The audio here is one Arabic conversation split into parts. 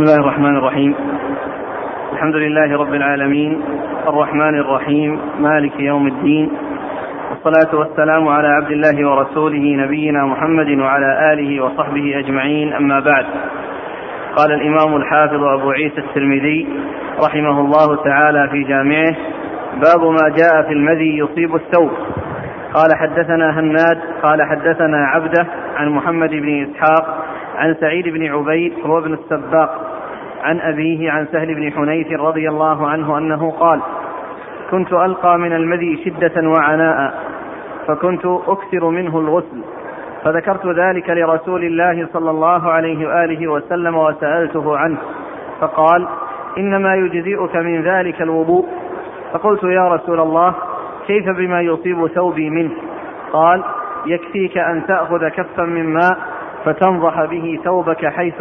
بسم الله الرحمن الرحيم. الحمد لله رب العالمين. الرحمن الرحيم. مالك يوم الدين. والصلاة والسلام على عبد الله ورسوله نبينا محمد وعلى آله وصحبه أجمعين. أما بعد. قال الإمام الحافظ أبو عيسى الترمذي رحمه الله تعالى في جامعه باب ما جاء في المذي يصيب الثوب. قال حدثنا هناد قال حدثنا عبده عن محمد بن إسحاق عن سعيد بن عبيد هو ابن السباق عن أبيه عن سهل بن حنيف رضي الله عنه أنه قال كنت ألقى من المذي شدة وعناء فكنت أكثر منه الغسل. فذكرت ذلك لرسول الله صلى الله عليه وآله وسلم وسألته عنه فقال إنما يجزئك من ذلك الوضوء. فقلت يا رسول الله كيف بما يصيب ثوبي منه؟ قال يكفيك أن تأخذ كفا من ماء فتنضح به ثوبك حيث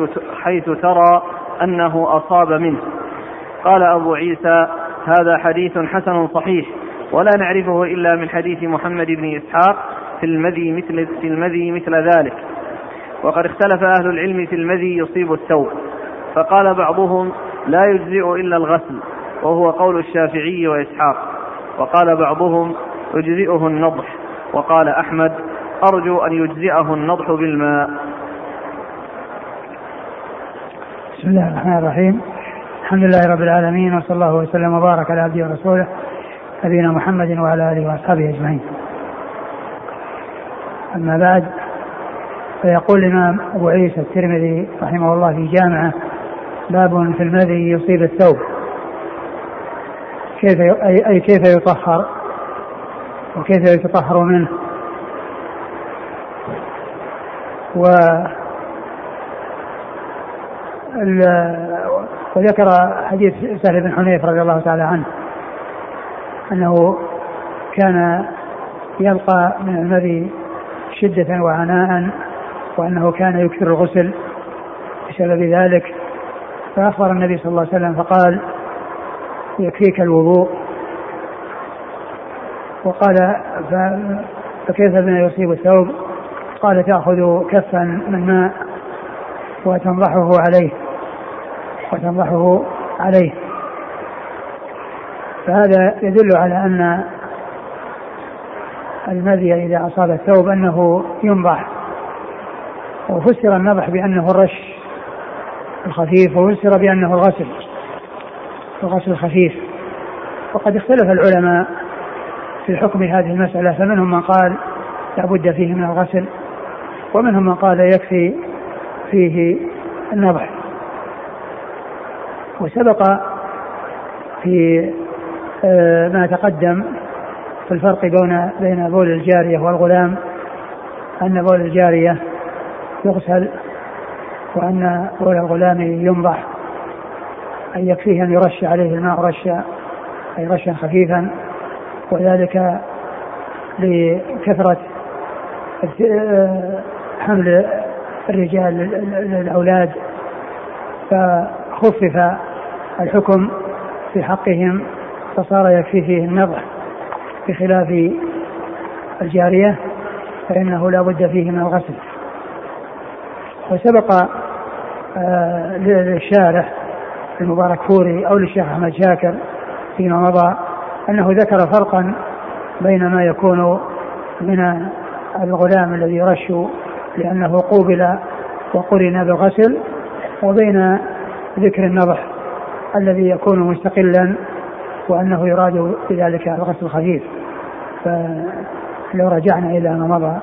حيث ترى أنه أصاب منه. قال أبو عيسى هذا حديث حسن صحيح ولا نعرفه إلا من حديث محمد بن إسحاق في المذي مثل في المذي مثل ذلك. وقد اختلف أهل العلم في المذي يصيب الثوب فقال بعضهم لا يجزئ إلا الغسل وهو قول الشافعي وإسحاق وقال بعضهم يجزئه النضح وقال أحمد أرجو أن يجزئه النضح بالماء بسم الله الرحمن الرحيم. الحمد لله رب العالمين وصلى الله وسلم وبارك على عبده ورسوله نبينا محمد وعلى آله وأصحابه أجمعين. أما بعد فيقول الإمام أبو عيسى الترمذي رحمه الله في جامعة باب في المذي يصيب الثوب. كيف أي, كيف يطهر؟ وكيف يتطهر منه؟ و وذكر حديث سهل بن حنيف رضي الله تعالى عنه أنه كان يلقى من المذي شدة وعناء وأنه كان يكثر الغسل بسبب ذلك. فأخبر النبي صلى الله عليه وسلم فقال يكفيك الوضوء. وقال فكيف بما يصيب الثوب؟ قال تأخذ كفا من ماء. وتنضحه عليه وتنضحه عليه. فهذا يدل على أن المذي إذا أصاب الثوب أنه ينضح وفسر النضح بأنه الرش الخفيف وفسر بأنه الغسل الغسل الخفيف. وقد اختلف العلماء في حكم هذه المسألة فمنهم من قال لابد فيه من الغسل ومنهم من قال يكفي فيه النضح وسبق في آه، ما تقدم في الفرق بين بين بول الجارية والغلام أن بول الجارية يغسل وأن بول الغلام ينضح أي يكفيه أن يرش عليه الماء رشا أي رشا خفيفا وذلك لكثرة آه، حمل الرجال الأولاد فخفف الحكم في حقهم فصار يكفي فيه النضح بخلاف الجارية فإنه لا بد فيه من الغسل. وسبق آه للشارح المبارك فوري أو للشيخ أحمد شاكر فيما مضى أنه ذكر فرقا بين ما يكون من الغلام الذي يرش لأنه قوبل وقرن بالغسل وبين ذكر النضح الذي يكون مستقلا وأنه يراد بذلك الغسل الخفيف. فلو رجعنا إلى ما مضى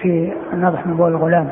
في النضح من بول الغلام.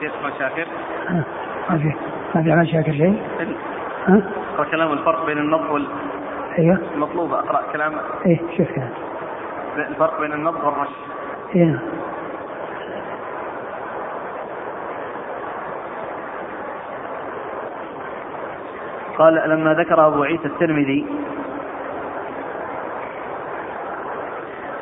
كلام الشيخ مشاكر ما في ما في شاكر شيء؟ ها؟ اقرا كلام الفرق بين النضح وال أيوه. المطلوب أقرأ كلام. إيه شوف كلام. الفرق بين النضح والرش. إيه. قال لما ذكر أبو عيسى الترمذي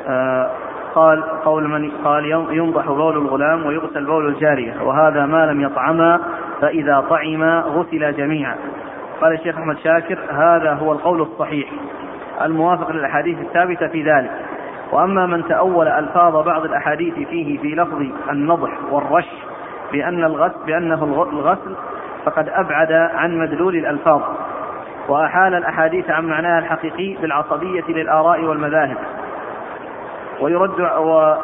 آه قال قول من قال ينضح بول الغلام ويغسل بول الجارية وهذا ما لم يطعما فإذا طعما غسل جميعا. قال الشيخ أحمد شاكر هذا هو القول الصحيح. الموافق للأحاديث الثابتة في ذلك. وأما من تأول ألفاظ بعض الأحاديث فيه في لفظ النضح والرش بأن الغسل بأنه الغسل فقد أبعد عن مدلول الألفاظ. وأحال الأحاديث عن معناها الحقيقي بالعصبية للآراء والمذاهب. ويرد و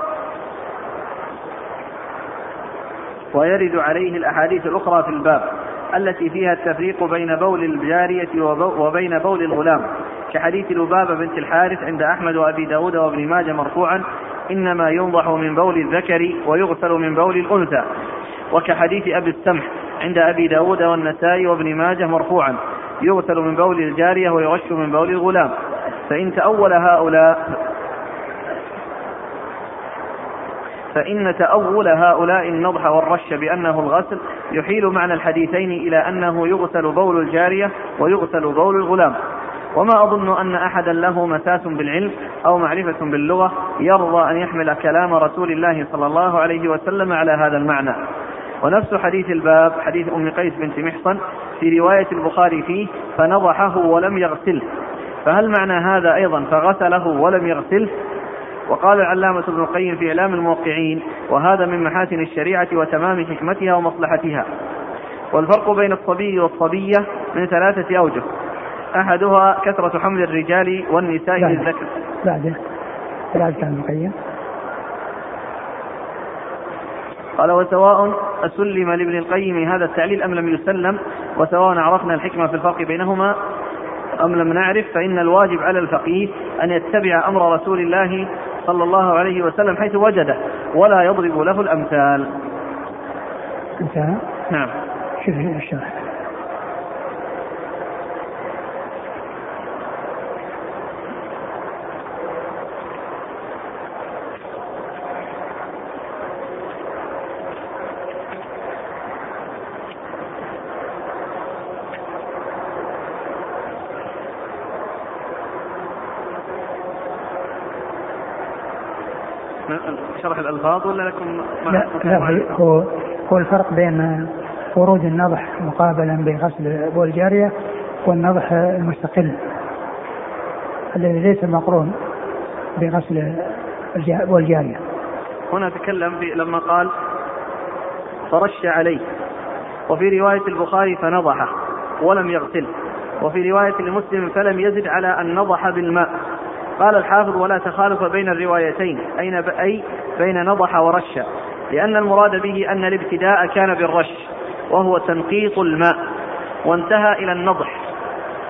ويرد عليه الأحاديث الأخرى في الباب التي فيها التفريق بين بول الجارية وبين بول الغلام. كحديث لبابة بنت الحارث عند أحمد وأبي داود وابن ماجه مرفوعا إنما ينضح من بول الذكر ويغسل من بول الأنثى. وكحديث أبي السمح عند أبي داود والنسائي وابن ماجه مرفوعا يغسل من بول الجارية ويرش من بول الغلام. فإن تأول هؤلاء فإن تأول هؤلاء النضح والرش بأنه الغسل يحيل معنى الحديثين إلى أنه يغسل بول الجارية ويغسل بول الغلام. وما أظن أن أحدا له مساس بالعلم أو معرفة باللغة يرضى أن يحمل كلام رسول الله صلى الله عليه وسلم على هذا المعنى. ونفس حديث الباب حديث أم قيس بنت محصن في رواية البخاري فيه فنضحه ولم يغسله فهل معنى هذا أيضا؟ فغسله ولم يغسله وقال العلامة ابن القيم في إعلام الموقعين وهذا من محاسن الشريعة وتمام حكمتها ومصلحتها. والفرق بين الصبي والصبية من ثلاثة أوجه. أحدها كثرة حمل الرجال والنساء للذكر. بعده بعد ابن القيم قال وسواء أسلم لابن القيم هذا التعليل أم لم يسلم وسواء عرفنا الحكمة في الفرق بينهما أم لم نعرف فإن الواجب على الفقيه أن يتبع أمر رسول الله صلى الله عليه وسلم حيث وجده ولا يضرب له الأمثال. انتهى نعم. شوف الشرح شرح الألفاظ ولا لكم لا, لا هو هو الفرق بين ورود النضح مقابلا بغسل بول الجارية والنضح المستقل الذي ليس مقرون بغسل بول الجارية هنا تكلم في لما قال فرش عليه. وفي رواية البخاري فنضحه ولم يغسله وفي رواية لمسلم فلم يزد على أن نضح بالماء. قال الحافظ ولا تخالف بين الروايتين أين أي بين نضح ورش لأن المراد به أن الابتداء كان بالرش وهو تنقيط الماء وانتهى إلى النضح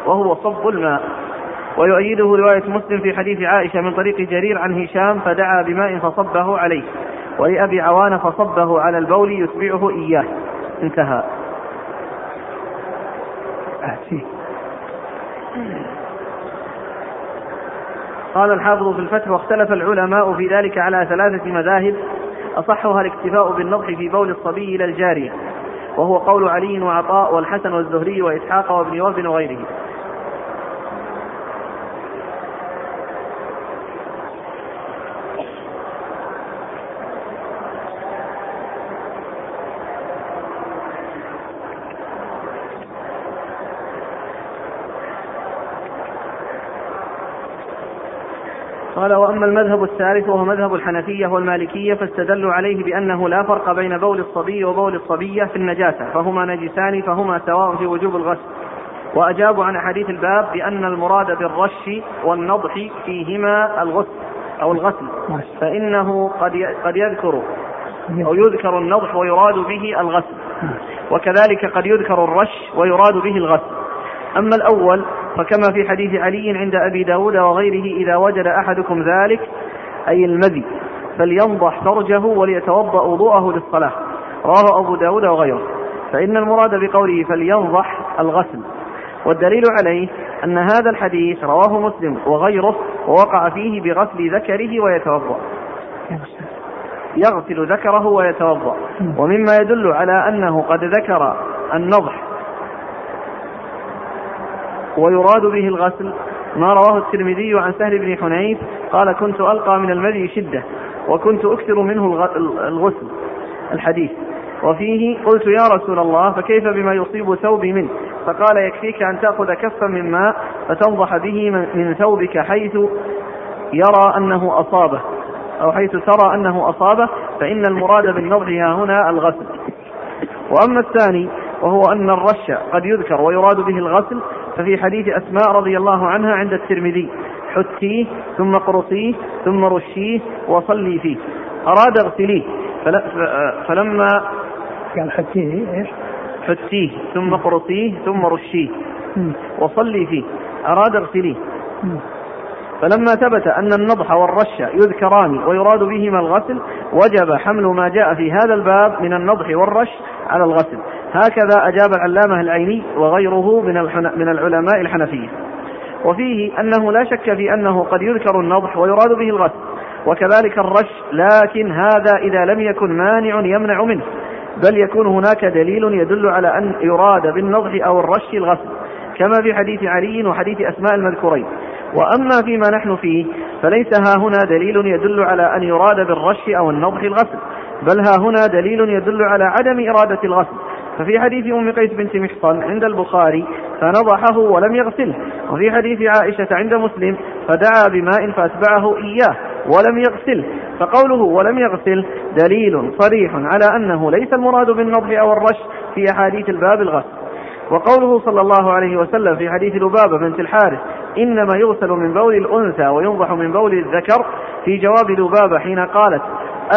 وهو صب الماء. ويؤيده رواية مسلم في حديث عائشة من طريق جرير عن هشام فدعا بماء فصبه عليه ولأبي عوان فصبه على البول يتبعه إياه. انتهى. أحسين قال الحافظ في الفتح واختلف العلماء في ذلك على ثلاثة مذاهب أصحها الاكتفاء بالنضح في بول الصبي إلى الجارية وهو قول علي وعطاء والحسن والزهري وإسحاق وابن وهب وغيره قال وأما المذهب الثالث وهو مذهب الحنفية والمالكية فاستدلوا عليه بأنه لا فرق بين بول الصبي وبول الصبية في النجاسة فهما نجسان فهما سواء في وجوب الغسل. وأجابوا عن أحاديث الباب بأن المراد بالرش والنضح فيهما الغسل أو الغسل فإنه قد قد يذكر أو يذكر النضح ويراد به الغسل وكذلك قد يذكر الرش ويراد به الغسل. أما الأول فكما في حديث علي عند أبي داود وغيره إذا وجد أحدكم ذلك أي المذي فلينضح فرجه وليتوضأ وضوءه للصلاة. رواه أبو داود وغيره. فإن المراد بقوله فلينضح الغسل. والدليل عليه أن هذا الحديث رواه مسلم وغيره ووقع فيه بغسل ذكره ويتوضأ. يغسل ذكره ويتوضأ. ومما يدل على أنه قد ذكر النضح ويراد به الغسل. ما رواه الترمذي عن سهل بن حنيف قال كنت ألقى من المذي شدة وكنت أكثر منه الغسل الحديث. وفيه قلت يا رسول الله فكيف بما يصيب ثوبي منه؟ فقال يكفيك أن تأخذ كفا من ماء فتنضح به من ثوبك حيث يرى أنه أصابه أو حيث ترى أنه أصابه فإن المراد بالنضح هنا الغسل. وأما الثاني وهو أن الرش قد يذكر ويراد به الغسل ففي حديث أسماء رضي الله عنها عند الترمذي. حتيه ثم قرصيه ثم رشيه وصلي فيه. أراد اغسليه فلما قال حتيه إيش؟ حتيه ثم قرصيه ثم رشيه وصلي فيه. أراد اغسليه. فلما ثبت أن النضح والرش يذكران ويراد بهما الغسل وجب حمل ما جاء في هذا الباب من النضح والرش على الغسل. هكذا أجاب العلامة العيني وغيره من, من العلماء الحنفية. وفيه أنه لا شك في أنه قد يذكر النضح ويراد به الغسل وكذلك الرش لكن هذا إذا لم يكن مانع يمنع منه بل يكون هناك دليل يدل على أن يراد بالنضح أو الرش الغسل كما في حديث علي وحديث أسماء المذكورين. وأما فيما نحن فيه فليس ها هنا دليل يدل على أن يراد بالرش أو النضح الغسل بل ها هنا دليل يدل على عدم إرادة الغسل. ففي حديث أم قيس بنت محصن عند البخاري فنضحه ولم يغسله. وفي حديث عائشة عند مسلم فدعا بماء فأتبعه إياه ولم يغسله فقوله ولم يغسل دليل صريح على أنه ليس المراد بالنضح أو الرش في أحاديث الباب الغسل. وقوله صلى الله عليه وسلم في حديث لبابة بنت الحارث إنما يغسل من بول الأنثى وينضح من بول الذكر في جواب لبابة حين قالت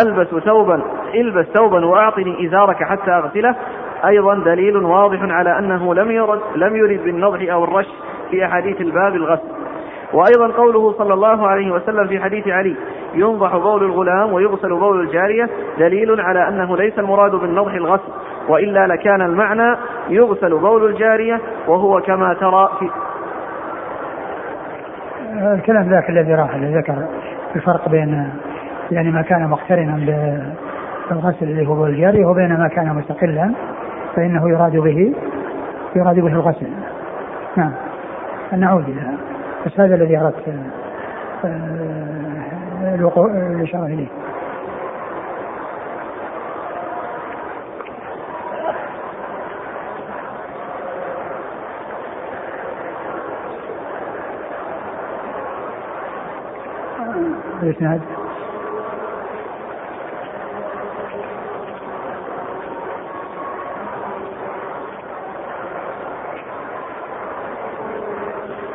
ألبس ثوبا إلبس ثوبا وأعطني إزارك حتى أغسله. أيضا دليل واضح على أنه لم يرد لم يرد بالنضح أو الرش في أحاديث الباب الغسل. وأيضا قوله صلى الله عليه وسلم في حديث علي ينضح بول الغلام ويغسل بول الجارية دليل على أنه ليس المراد بالنضح الغسل وإلا لكان المعنى يغسل بول الجارية وهو كما ترى في الكلام ذاك الذي راح ذكر الفرق بين يعني ما كان مقترنا بالغسل اللي هو بول الجارية وبين ما كان مستقلا. فإنه يراد به يراد به الغسل. نعم. نعود إلى بس هذا الذي أردت آه، الإشارة إليه. الإسناد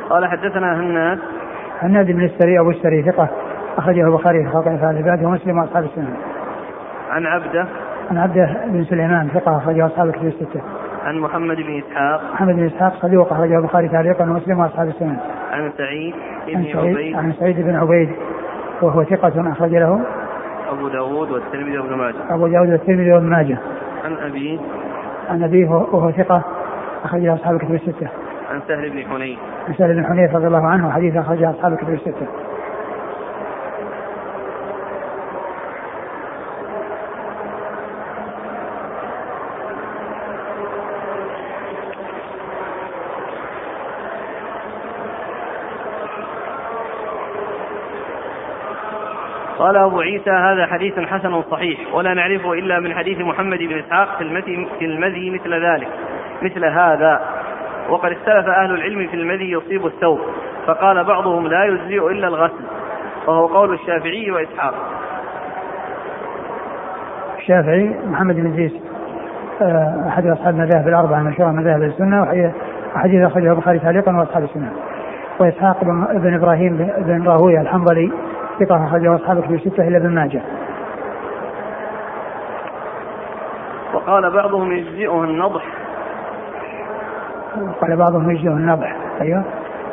قال حدثنا هناد. هناد بن السري أبو السري ثقة أخرجه البخاري في خلق افعال العباد ومسلم وأصحاب السنة. عن عبده. عن عبده بن سليمان ثقة أخرجه أصحاب الكتب الستة. عن محمد بن إسحاق. محمد بن إسحاق صدوق أخرجه البخاري تعليقا ومسلم وأصحاب السنة. عن سعيد بن عبيد. عن سعيد بن عبيد وهو ثقة أخرج له. أبو داود والترمذي وابن ماجه. أبو داود والترمذي وابن ماجه. عن أبيه. عن أبيه وهو ثقة أخرج له أصحاب الكتب الستة. عن سهل بن حنيف عن سهل بن حنيف رضي الله عنه حديث أخرجه أصحاب الكتب الستة. قال أبو عيسى هذا حديث حسن صحيح ولا نعرفه إلا من حديث محمد بن إسحاق في المذي, في المذي مثل ذلك مثل هذا. وقد اختلف أهل العلم في المذي يصيب الثوب فقال بعضهم لا يجزئ إلا الغسل وهو قول الشافعي وإسحاق الشافعي محمد بن زيد آه، أحد أصحاب المذاهب الأربعة المشهورة مذاهب السنة وحديث أخرجه البخاري تعليقا وأصحاب السنة وإسحاق بن إبراهيم بن راهويه الحنظلي ثقة أخرجه أصحاب الكتب الستة إلا ابن ماجه. وقال بعضهم يجزئه النضح. قال بعضهم يجزئه النضح، أيوه.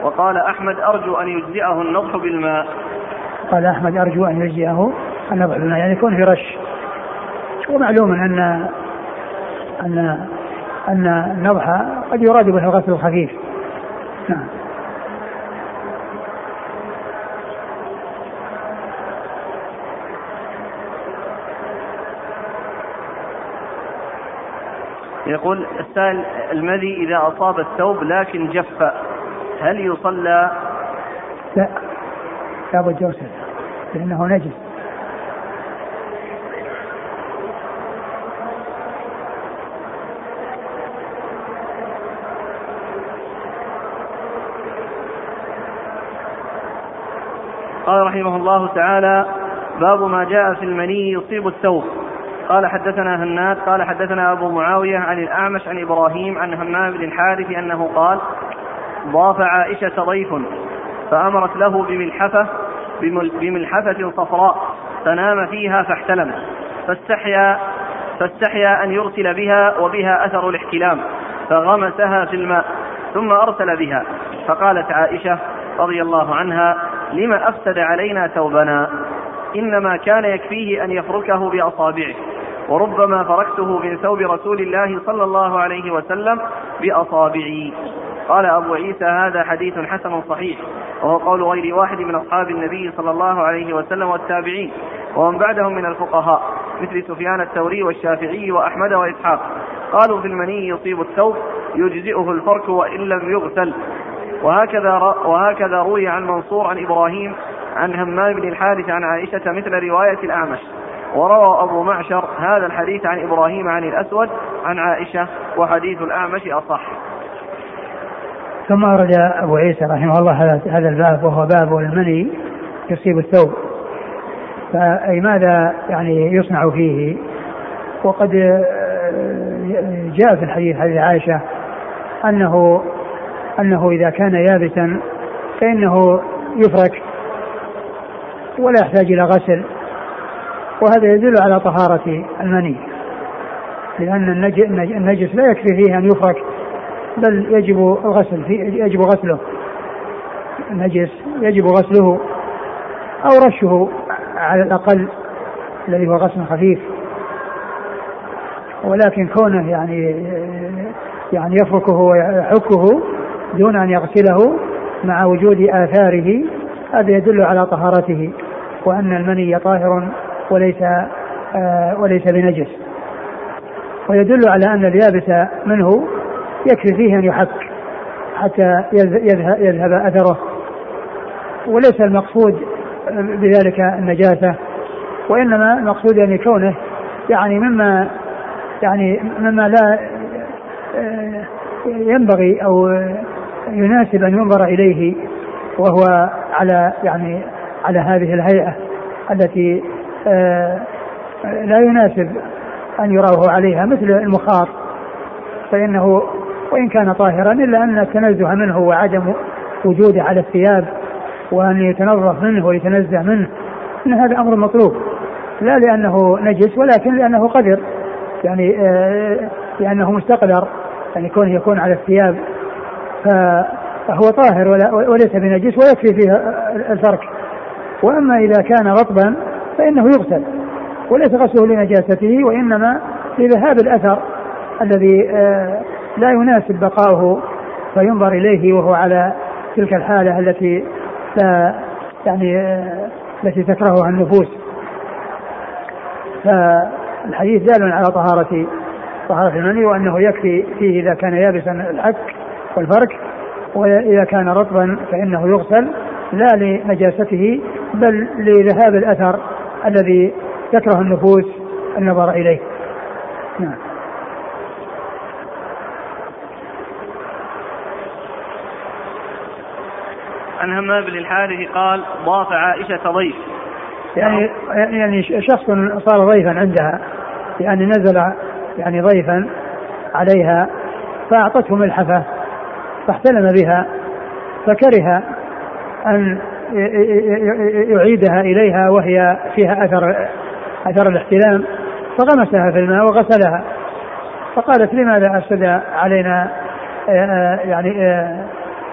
وقال أحمد أرجو أن يجزئه النضح بالماء. قال أحمد أرجو أن يجزئه النضح بالماء، يعني يكون في رش. ومعلوم أن أن أن النضح قد يراد به الغسل الخفيف نعم يقول السائل المذي إذا أصاب الثوب لكن جف هل يصلى؟ لا. لابد يغسل لأنه نجس. قال رحمه الله تعالى باب ما جاء في المني يصيب الثوب. قال حدثنا هناد قال حدثنا أبو معاوية عن الأعمش عن إبراهيم عن همام بن الحارث أنه قال ضاف عائشة ضيف فأمرت له بملحفة بملحفة صفراء فنام فيها فاحتلم فاستحيا فاستحيا أن يرسل بها وبها أثر الاحتلام فغمسها في الماء ثم أرسل بها فقالت عائشة رضي الله عنها لما أفسد علينا ثوبنا؟ إنما كان يكفيه أن يفركه بأصابعه. وربما فركته من ثوب رسول الله صلى الله عليه وسلم بأصابعي. قال أبو عيسى هذا حديث حسن صحيح وهو قول غير واحد من أصحاب النبي صلى الله عليه وسلم والتابعين ومن بعدهم من الفقهاء مثل سفيان الثوري والشافعي وأحمد وإسحاق. قالوا في المني يصيب الثوب يجزئه الفرك وإن لم يغسل. وهكذا وهكذا روي عن منصور عن إبراهيم عن همام بن الحارث عن عائشة مثل رواية الأعمش. وروى أبو معشر هذا الحديث عن إبراهيم عن الأسود عن عائشة وحديث الأعمش أصح. ثم أورد أبو عيسى رحمه الله هذا الباب وهو باب المني يصيب الثوب. فأي ماذا يعني يصنع فيه؟ وقد جاء في الحديث حديث عائشة أنه أنه إذا كان يابسا فإنه يفرك ولا يحتاج إلى غسل. وهذا يدل على طهارة المني. لأن النجس لا يكفي فيه أن يفرك بل يجب الغسل فيه يجب غسله. النجس يجب غسله أو رشه على الأقل الذي هو غسل خفيف. ولكن كونه يعني يعني يفركه ويحكه دون أن يغسله مع وجود آثاره هذا يدل على طهارته. وأن المني طاهر وليس آه وليس بنجس. ويدل على أن اليابس منه يكفي فيه أن يحك حتى يذهب, أثره. وليس المقصود بذلك النجاسة وإنما المقصود يعني كونه يعني مما يعني مما لا آه، ينبغي أو يناسب أن ينظر إليه وهو على يعني على هذه الهيئة التي لا يناسب أن يراه عليها مثل المخاط فإنه وإن كان طاهرا إلا أن التنزه منه وعدم وجوده على الثياب وأن يتنظف منه ويتنزه منه أن هذا أمر مطلوب. لا لأنه نجس ولكن لأنه قدر يعني آه، لأنه مستقدر يعني كونه يكون على الثياب فهو طاهر وليس بنجس ويكفي فيه الفرك وأما إذا كان رطبا فإنه يغسل وليس غسله لنجاسته وإنما لذهاب الأثر الذي آه، لا يناسب بقاؤه فينظر إليه وهو على تلك الحالة التي لا يعني آه، التي تكرهها النفوس. فالحديث دال على طهارة طهارة المني وأنه يكفي فيه إذا كان يابسا الحك والفرك وإذا كان رطبا فإنه يغسل لا لنجاسته بل لذهاب الأثر الذي تكره النفوس النظر إليه. نعم. عن همام بن الحارث قال ضاف عائشة ضيف. يعني يعني شخص صار ضيفا عندها يعني نزل يعني ضيفا عليها فأعطته ملحفة فاحتلم بها فكره أن يعيدها إليها وهي فيها أثر أثر الاحتلام فغمسها في الماء وغسلها. فقالت لماذا أفسد علينا؟ يعني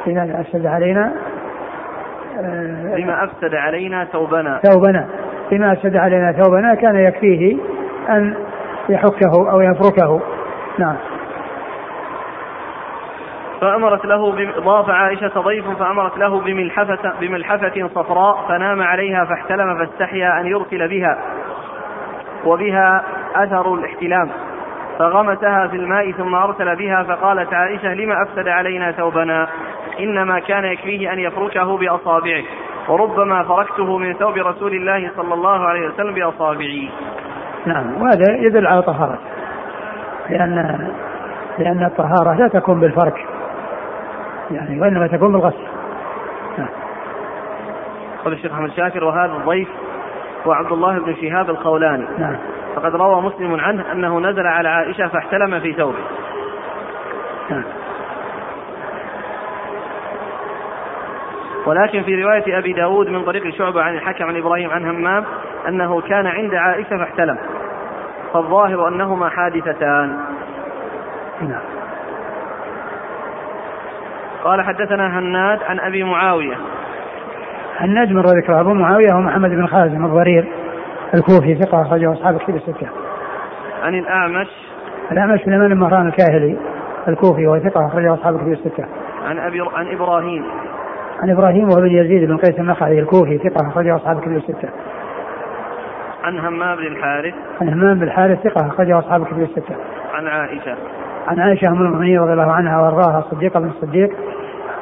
لماذا أفسد علينا؟ لما أفسد علينا ثوبنا. ثوبنا. لما أفسد علينا ثوبنا كان يكفيه أن يحكه أو يفركه. نعم. فأمرت له ضاف عائشة ضيف فأمرت له بملحفة, بملحفة صفراء فنام عليها فاحتلم فاستحيا أن يرسل بها وبها أثر الاحتلام. فغمسها في الماء ثم أرسل بها فقالت عائشة لما أفسد علينا ثوبنا؟ إنما كان يكفيه أن يفركه بأصابعه. وربما فركته من ثوب رسول الله صلى الله عليه وسلم بأصابعي نعم وهذا يدل على طهارة. لأن لأن الطهارة لا تكون بالفرك. يعني وإنما تكون بالغسل. نعم. قال الشيخ أحمد شاكر وهذا الضيف هو عبد الله بن شهاب الخولاني. نعم. فقد روى مسلم عنه أنه نزل على عائشة فاحتلم في ثوبه. نعم. ولكن في رواية أبي داود من طريق شعبة عن الحكم عن إبراهيم عن همام أنه كان عند عائشة فاحتلم. فالظاهر أنهما حادثتان. نعم. قال حدثنا هناد عن أبي معاوية. هناد من ذكر أبو معاوية هو محمد بن خازم الضرير الكوفي ثقة أخرجه أصحاب الكتب الستة. عن الأعمش. الأعمش بن بن مهران الكاهلي الكوفي وهو ثقة أخرجه أصحاب الكتب الستة. عن أبي عن إبراهيم. عن إبراهيم وهو بن يزيد بن قيس النخعي الكوفي ثقة أخرجه أصحاب الكتب الستة. عن همام بن الحارث. عن همام بن الحارث ثقة أخرجه أصحاب الكتب الستة. عن عائشة. عن عائشة ام المؤمنين رضي الله عنها وأرضاها الصديقه بن الصديق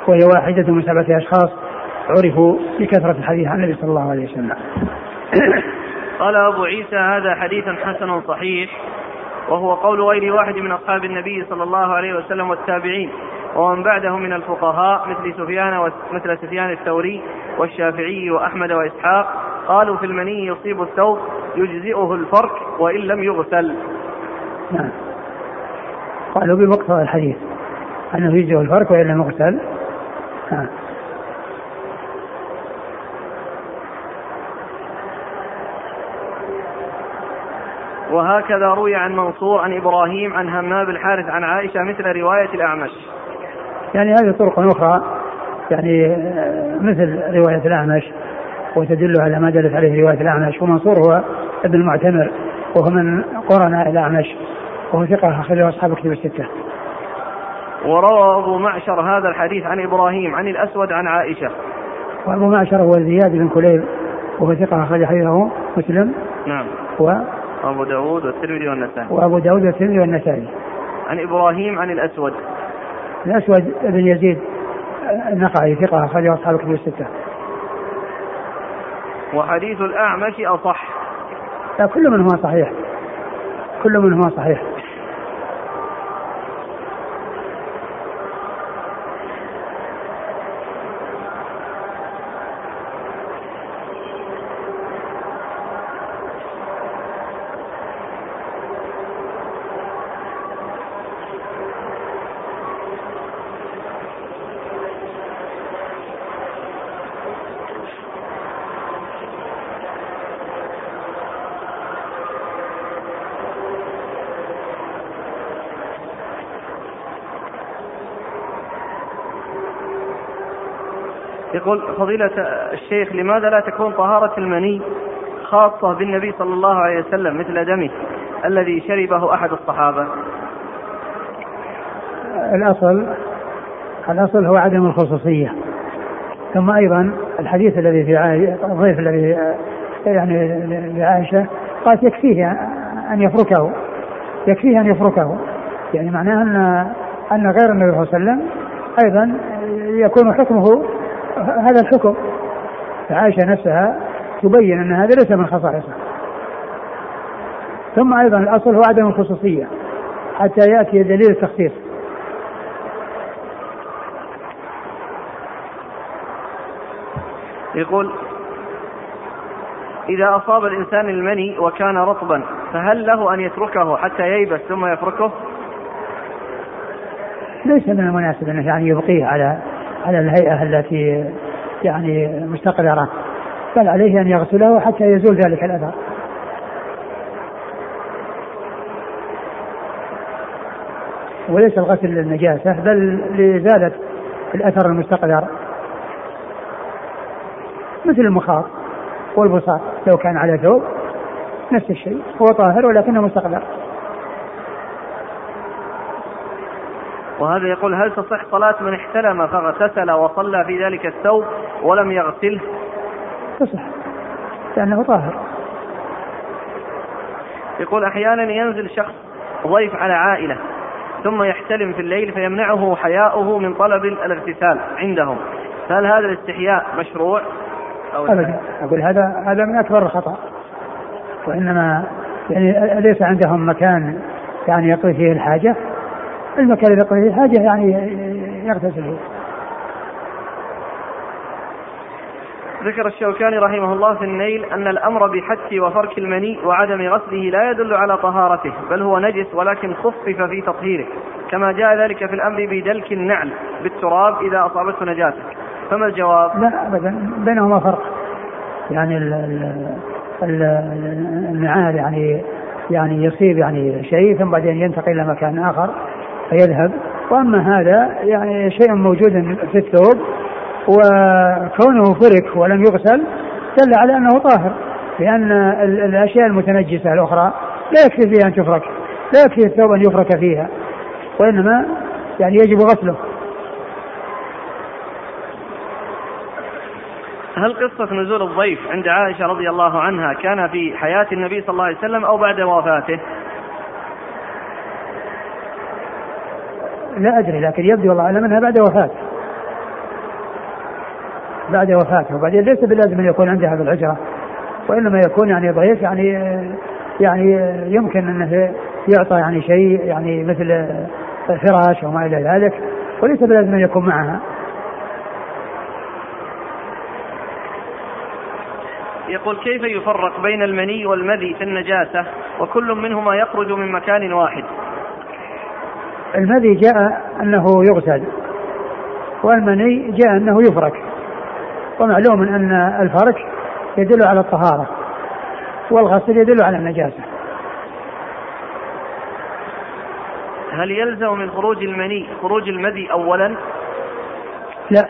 وهي واحدة من سبعة أشخاص عرفوا بكثرة الحديث عن النبي صلى الله عليه وسلم. قال أبو عيسى هذا حديث حسن صحيح وهو قول غير واحد من أصحاب النبي صلى الله عليه وسلم والتابعين ومن بعدهم من الفقهاء مثل سفيان مثل سفيان الثوري والشافعي وأحمد وإسحاق قالوا في المني يصيب الثوب يجزئه الفرك وإن لم يغسل. نعم. قالوا بمقتضى الحديث الفرك وان لم يغسل. نعم. وهكذا روي عن منصور عن إبراهيم عن همام الحارث عن عائشة مثل رواية الأعمش. يعني هذه طرق أخرى يعني آه، مثل رواية الأعمش وتدل على ما دلت عليه رواية الأعمش ومنصور هو ابن المعتمر وهو من قرناء الأعمش وهو ثقة أخرجه أصحاب الكتب الستة. وروى أبو معشر هذا الحديث عن إبراهيم عن الأسود عن عائشة. وأبو معشر هو زياد بن كليب وهو ثقة أخرج حديثه مسلم. نعم. و أبو داود والترمذي والنسائي. وأبو داود والترمذي والنسائي. عن إبراهيم عن الأسود. الأسود بن يزيد النخعي ثقة أخرجه أصحاب الكتب الستة. وحديث الأعمش أصح. لا كل منهما صحيح. كل منهما صحيح. يقول فضيلة الشيخ لماذا لا تكون طهارة المني خاصة بالنبي صلى الله عليه وسلم مثل دمه الذي شربه أحد الصحابة؟ الأصل الأصل هو عدم الخصوصية. ثم أيضا الحديث الذي في الضيف الذي يعني لعائشة قالت يكفيه أن يفركه يكفيه أن يفركه. يعني معناه أن أن غير النبي صلى الله عليه وسلم أيضا يكون حكمه هذا الحكم. فعائشة نفسها تبين أن هذا ليس من خصائصه ثم أيضا الأصل هو عدم الخصوصية حتى يأتي دليل التخصيص. يقول إذا أصاب الإنسان المني وكان رطبا فهل له أن يتركه حتى ييبس ثم يفركه؟ ليس من المناسب أنه يعني يبقيه على على الهيئة التي يعني مستقرة. بل عليه أن يغسله حتى يزول ذلك الأثر. وليس الغسل للنجاسة بل لإزالة الأثر المستقدر. مثل المخاط والبصاق لو كان على ثوب نفس الشيء هو طاهر ولكنه مستقدر. وهذا يقول هل تصح صلاة من احتلم فاغتسل وصلى في ذلك الثوب ولم يغسله؟ تصح لأنه طاهر. يقول أحيانا ينزل شخص ضيف على عائلة ثم يحتلم في الليل فيمنعه حياؤه من طلب الاغتسال عندهم. فهل هذا الاستحياء مشروع؟ أو أبدا. أقول هذا هذا من أكبر الخطأ. وإنما يعني ليس عندهم مكان يعني يقضي فيه الحاجة. المكان الذي يقضي الحاجة يعني يغتسل. ذكر الشوكاني رحمه الله في النيل أن الأمر بحك وفرك المني وعدم غسله لا يدل على طهارته بل هو نجس ولكن خفف في تطهيره كما جاء ذلك في الأمر بدلك النعل بالتراب إذا أصابته نجاسة. فما الجواب؟ لا أبدا. بينهما فرق. يعني النعال يعني يعني يصيب يعني شيء ثم بعدين ينتقل إلى مكان آخر. فيذهب وأما هذا يعني شيء موجود في الثوب وكونه فرك ولم يغسل دل على أنه طاهر لأن الأشياء المتنجسة الأخرى لا يكفي فيها أن تفرك لا يكفي الثوب أن يفرك فيها وإنما يعني يجب غسله هل قصة نزول الضيف عند عائشة رضي الله عنها كان في حياة النبي صلى الله عليه وسلم أو بعد وفاته؟ لا أدري لكن يبدو والله أعلم أنها بعد وفاته بعد وفاته وبعدين ليس بلازم أن يكون عندها في الحجره وإنما يكون يعني ضيف يعني يعني يمكن أنه يعطى يعني شيء يعني مثل فراش وما إلى ذلك وليس بلازم أن يكون معها. يقول كيف يفرق بين المني والمذي في النجاسة؟ وكل منهما يخرج من مكان واحد. المذي جاء أنه يغسل والمني جاء أنه يفرك. ومعلوم أن الفرك يدل على الطهارة والغسل يدل على النجاسة. هل يلزم من خروج المني خروج المذي أولا؟ لا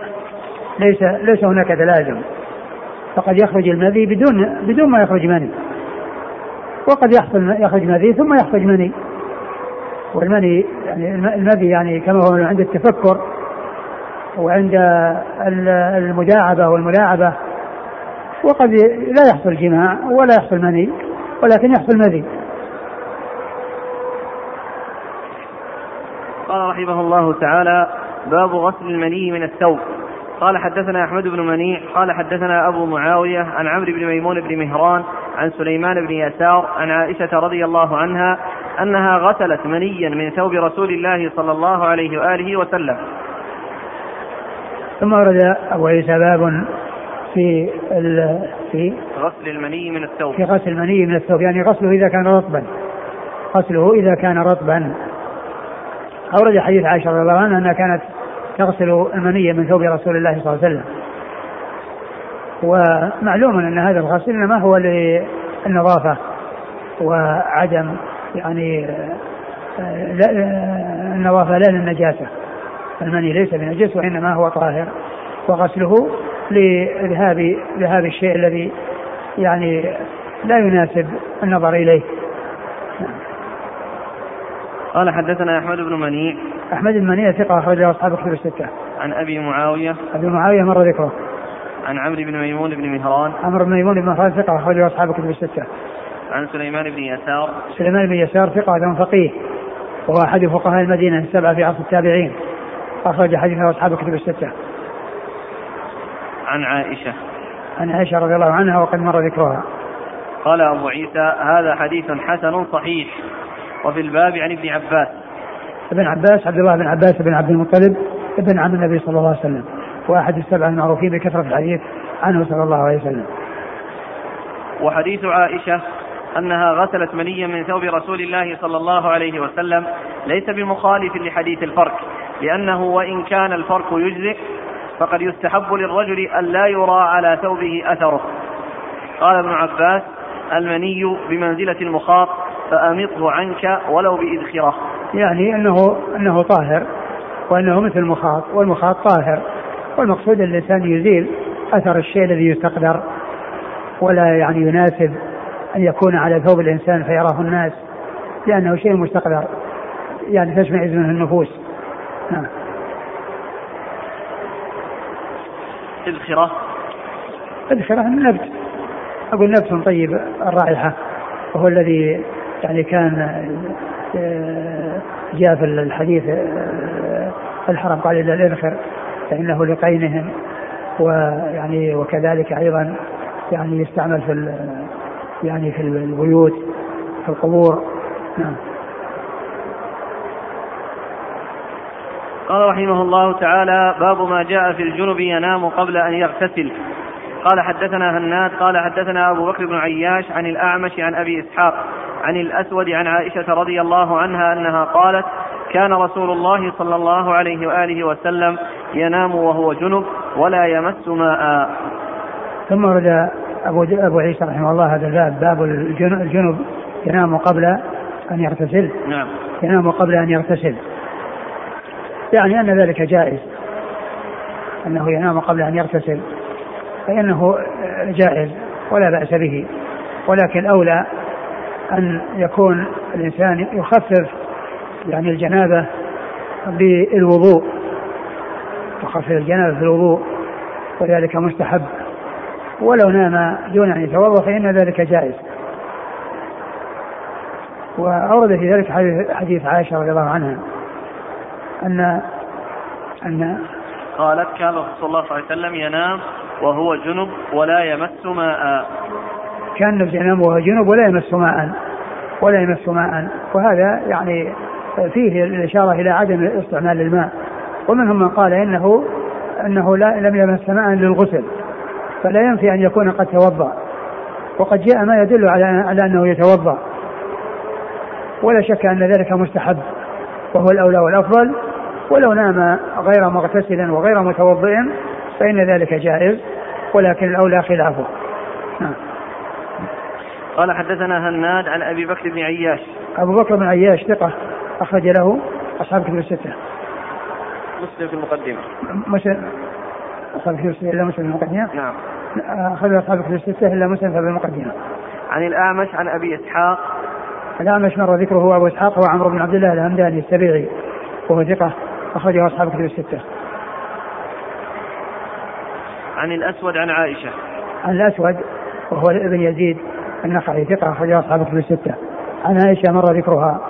ليس ليس هناك تلازم فقد يخرج المذي بدون بدون ما يخرج مني. وقد يحصل يخرج مذي ثم يخرج مني. والمني يعني المذي يعني كما هو عند التفكر وعند المداعبة والملاعبة وقد لا يحصل جماع ولا يحصل مني ولكن يحصل مذي. قال رحمه الله تعالى باب غسل المني من الثوب. قال حدثنا أحمد بن منيع. قال حدثنا أبو معاوية عن عمرو بن ميمون بن مهران عن سليمان بن يسار عن عائشة رضي الله عنها أنها غسلت منيا من ثوب رسول الله صلى الله عليه وآله وسلم. ثم ورد أبو عيسى باب في في غسل المني من الثوب. في غسل المني من الثوب. يعني غسله إذا كان رطبا. غسله إذا كان رطبا. أورد حديث عائشة رضي الله عنها أنها كانت تغسل المني من ثوب رسول الله صلى الله عليه وسلم. ومعلوم أن هذا الغسل إنما هو للنظافة وعدم يعني آه، لا آه، النظافة لا للنجاسة المني ليس بنجس وإنما هو طاهر. وغسله لذهاب ذهاب الشيء الذي يعني لا يناسب النظر إليه. قال حدثنا أحمد بن منيع أحمد بن منيع ثقة أخرجه أصحاب الكتب الستة. عن أبي معاوية. أبي معاوية مر ذكره. عن عمرو بن ميمون بن مهران. عمرو بن ميمون بن مهران ثقة أخرجه أصحاب الكتب الستة. عن سليمان بن يسار سليمان بن يسار ثقة فقيه وهو أحد فقهاء المدينة السبعة في عصر التابعين أخرج حديثه أصحاب الكتب الستة. عن عائشة. عن عائشة رضي الله عنها وقد مر ذكرها. قال أبو عيسى هذا حديث حسن صحيح وفي الباب عن ابن عباس. ابن عباس عبد الله بن عباس بن عبد المطلب ابن عم النبي صلى الله عليه وسلم وأحد السبع المعروفين بكثرة الحديث عنه صلى الله عليه وسلم. وحديث عائشة أنها غسلت منيا من ثوب رسول الله صلى الله عليه وسلم ليس بمخالف لحديث الفرق. لأنه وإن كان الفرق يجزئ فقد يستحب للرجل أن لا يرى على ثوبه أثره. قال ابن عباس المني بمنزلة المخاط فأمطه عنك ولو بإذخرة. يعني أنه أنه طاهر وأنه مثل المخاط والمخاط طاهر. والمقصود الإنسان يزيل أثر الشيء الذي يستقدر ولا يعني يناسب أن يكون على ثوب الإنسان فيراه الناس لأنه شيء مستقدر يعني تشمئز منه النفوس. نعم. إذخرة إذخرة النبت. أقول نبت طيب الرائحة وهو الذي يعني كان آه، جاء في الحديث آه، الحرم قال إلا الإذخر فإنه لقينهم ويعني وكذلك أيضا يعني يستعمل في يعني في البيوت في القبور. نعم. قال رحمه الله تعالى باب ما جاء في الجنب ينام قبل أن يغتسل. قال حدثنا هناد قال حدثنا أبو بكر بن عياش عن الأعمش عن أبي إسحاق عن الأسود عن عائشة رضي الله عنها أنها قالت كان رسول الله صلى الله عليه وآله وسلم ينام وهو جنب ولا يمس ماء. ثم ورد أبو, أبو عيسى رحمه الله هذا الباب باب الجنب ينام قبل أن يغتسل. نعم. ينام قبل أن يغتسل. يعني أن ذلك جائز. أنه ينام قبل أن يغتسل. فإنه جائز ولا بأس به. ولكن أولى أن يكون الإنسان يخفف يعني الجنابة بالوضوء. يخفف الجنابة بالوضوء وذلك مستحب. ولو نام دون أن يتوضأ فإن ذلك جائز. وأورد في ذلك حديث عائشة رضي الله عنها أن أن قالت كان صلى الله عليه وسلم ينام وهو جنب ولا يمس ماء. كان ينام وهو جنب ولا يمس ماء ولا يمس ماء. وهذا يعني فيه الإشارة إلى عدم استعمال الماء. ومنهم من قال إنه أنه لا لم يمس ماء للغسل. فلا ينفي أن يكون قد توضأ. وقد جاء ما يدل على على أنه يتوضأ. ولا شك أن ذلك مستحب. وهو الأولى والأفضل. ولو نام غير مغتسل وغير متوضئ فإن ذلك جائز. ولكن الأولى خلافه. نعم. قال حدثنا هناد عن أبي بكر بن عياش. أبو بكر بن عياش ثقة أخرج له أصحاب كتب الستة. مسلم في المقدمة. مسلم أصحاب كتب الستة إلا مسلم في المقدمة. نعم. أخرج أصحاب كتب الستة إلا مسلم في المقدمة عن الأعمش عن أبي إسحاق الأعمش مر ذكره أبو إسحاق هو عمرو بن عبد الله الهمداني السبيعي وهو ثقة أخرجه أصحاب كتب الستة. عن الأسود عن عائشة. عن الأسود وهو ابن يزيد النخعي ثقة أخرجه أصحاب كتب الستة. عن عائشة مر ذكرها.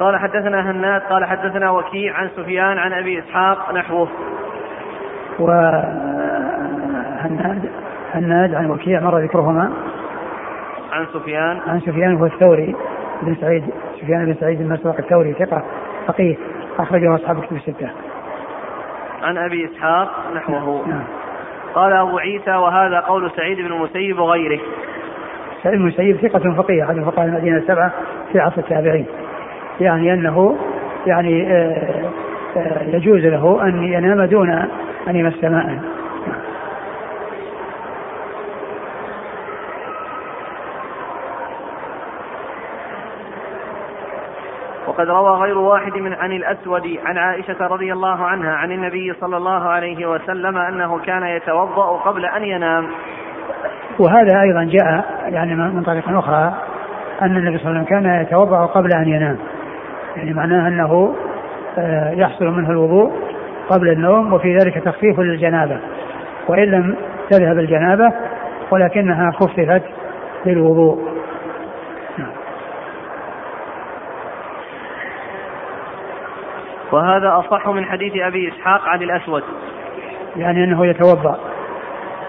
قال حدثنا هناد قال حدثنا وكيع عن سفيان عن أبي إسحاق نحوه. وهناد هناد عن وكيع مر ذكرهما. عن سفيان عن سفيان هو الثوري بن سعيد سفيان بن سعيد المسروق الثوري ثقة فقيه أخرجه أصحاب الكتب الستة. عن أبي إسحاق نحوه. نعم. قال أبو عيسى وهذا قول سعيد بن المسيب وغيره. سعيد بن المسيب ثقة فقية أحد فقهاء المدينة السبعة في عصر التابعين. يعني أنه يعني آه، آه، يجوز له أن ينام دون أن يمس ماء. وقد روى غير واحد من عن الأسود عن عائشة رضي الله عنها عن النبي صلى الله عليه وسلم أنه كان يتوضأ قبل أن ينام وهذا أيضا جاء يعني من طريق أخرى أن النبي صلى الله عليه وسلم كان يتوضأ قبل أن ينام يعني معناه أنه آه، يحصل منه الوضوء قبل النوم وفي ذلك تخفيف للجنابة وإن لم تذهب الجنابة ولكنها خففت بالوضوء وهذا أصح من حديث أبي إسحاق عن الأسود. يعني أنه يتوضأ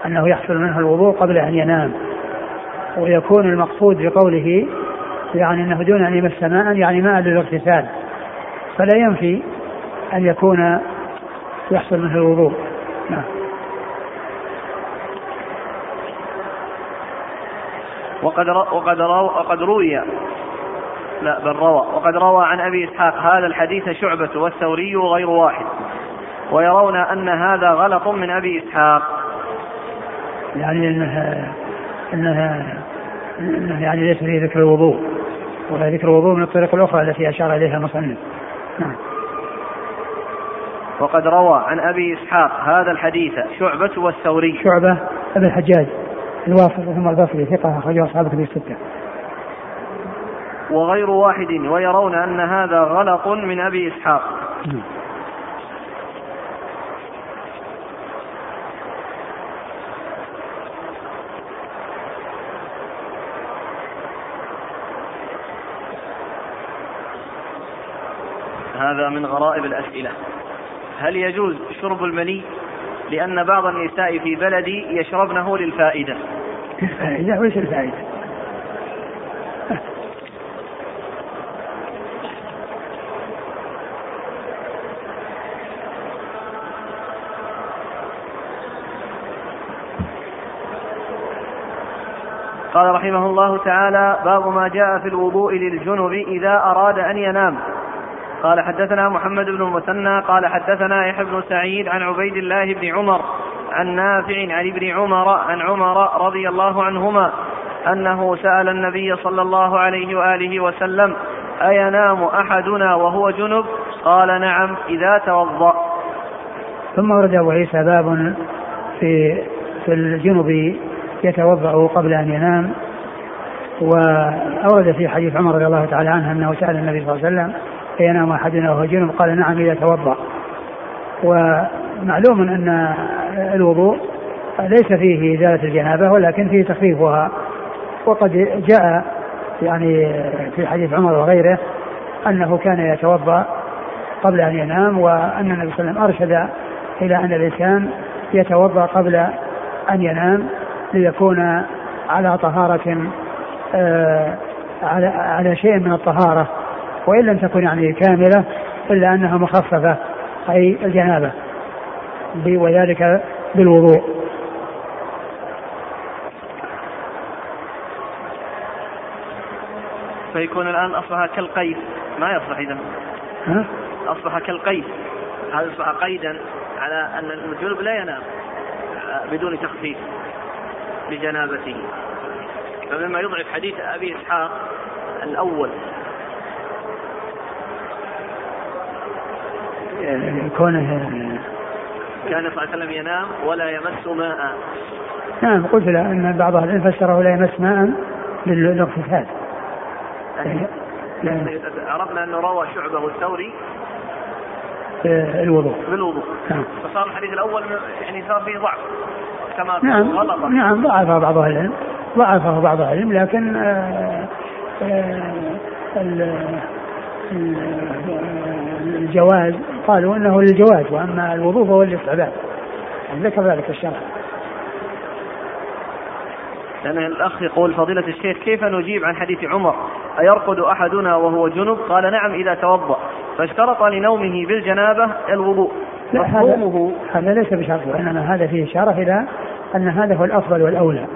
أنه يحصل منه الوضوء قبل أن ينام. ويكون المقصود بقوله يعني أنه دون أن يمس ماء يعني ماء للاغتسال فلا ينفي أن يكون يحصل منه الوضوء. نعم. وقد وقد وقد روي لا بل روى. وقد روى عن أبي إسحاق هذا الحديث شعبة والثوري وغير واحد. ويرون أن هذا غلط من أبي إسحاق. يعني أنها أنها أنه يعني ليس فيه ذكر الوضوء. ولا ذكر الوضوء من الطريق الأخرى التي أشار إليها المصنف. نعم. وقد روى عن أبي إسحاق هذا الحديث شعبة والثوري. شعبة ابن الحجاج الواسط ثم البصري ثقة أخرجه أصحاب كتب الستة. وغير واحد ويرون أن هذا غلط من أبي إسحاق. هذا من غرائب الأسئلة. هل يجوز شرب المني لأن بعض النساء في بلدي يشربنه للفائدة؟ الفائدة وش الفائدة؟ قال رحمه الله تعالى باب ما جاء في الوضوء للجنب إذا أراد أن ينام. قال حدثنا محمد بن المثنى قال حدثنا يحيى بن سعيد عن عبيد الله بن عمر عن نافع عن ابن عمر عن عمر رضي الله عنهما أنه سأل النبي صلى الله عليه وآله وسلم أينام أحدنا وهو جنب؟ قال نعم إذا توضأ. ثم ورد أبو عيسى باب في في الجنب يتوضأ قبل أن ينام وأورد في حديث عمر رضي الله تعالى عنه أنه سأل النبي صلى الله عليه وسلم أينام أحدنا وهو جنب قال نعم إذا توضأ. ومعلوم أن الوضوء ليس فيه إزالة الجنابة ولكن فيه تخفيفها. وقد جاء يعني في حديث عمر وغيره أنه كان يتوضأ قبل أن ينام وأن النبي صلى الله عليه وسلم أرشد إلى أن الإنسان يتوضأ قبل أن ينام ليكون على طهارة آه على على شيء من الطهارة. وإن لم تكن يعني كاملة إلا أنها مخففة أي الجنابة. وذلك بالوضوء. فيكون الآن أصبح كالقيد. ما يصلح إذا أصبح كالقيد. هذا أصبح قيدا على أن الجنوب لا ينام؟ بدون تخفيف لجنابته. فمما يضعف حديث أبي إسحاق الأول كونه كان صلى الله عليه وسلم ينام ولا يمس ماء. نعم قلت له أن بعض أهل العلم فسره لا يمس ماء للاغتسال عرفنا أنه روى شعبة والثوري. الوضوء. بالوضوء. نعم. فصار الحديث الأول يعني صار فيه ضعف كما نعم غلطة. نعم ضعفه بعض أهل العلم. ضعفه بعض أهل العلم لكن آآ آآ الجواز قالوا إنه للجواز وأما الوضوء فهو للاستعباد. يعني ذكر ذلك الشرع لأن الأخ يقول فضيلة الشيخ كيف نجيب عن حديث عمر؟ أيرقد أحدنا وهو جنب؟ قال نعم إذا توضأ. فاشترط لنومه بالجنابة الوضوء. مفهومه؟ هذا ليس بشرط وإنما هذا فيه إشارة إلى أن هذا هو الأفضل والأولى.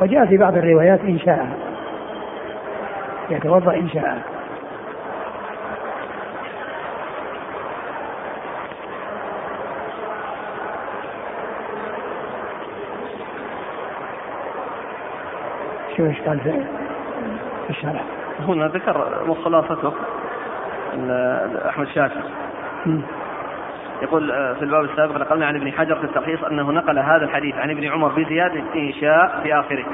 وجاء في بعض الروايات إن شاء. يتوضأ إن شاء شو إيش قال في الشرح؟ هنا ذكر مخلاصته أحمد شاكر يقول في الباب السابق نقلنا عن ابن حجر في التلخيص أنه نقل هذا الحديث عن ابن عمر بزيادة إنشاء في آخره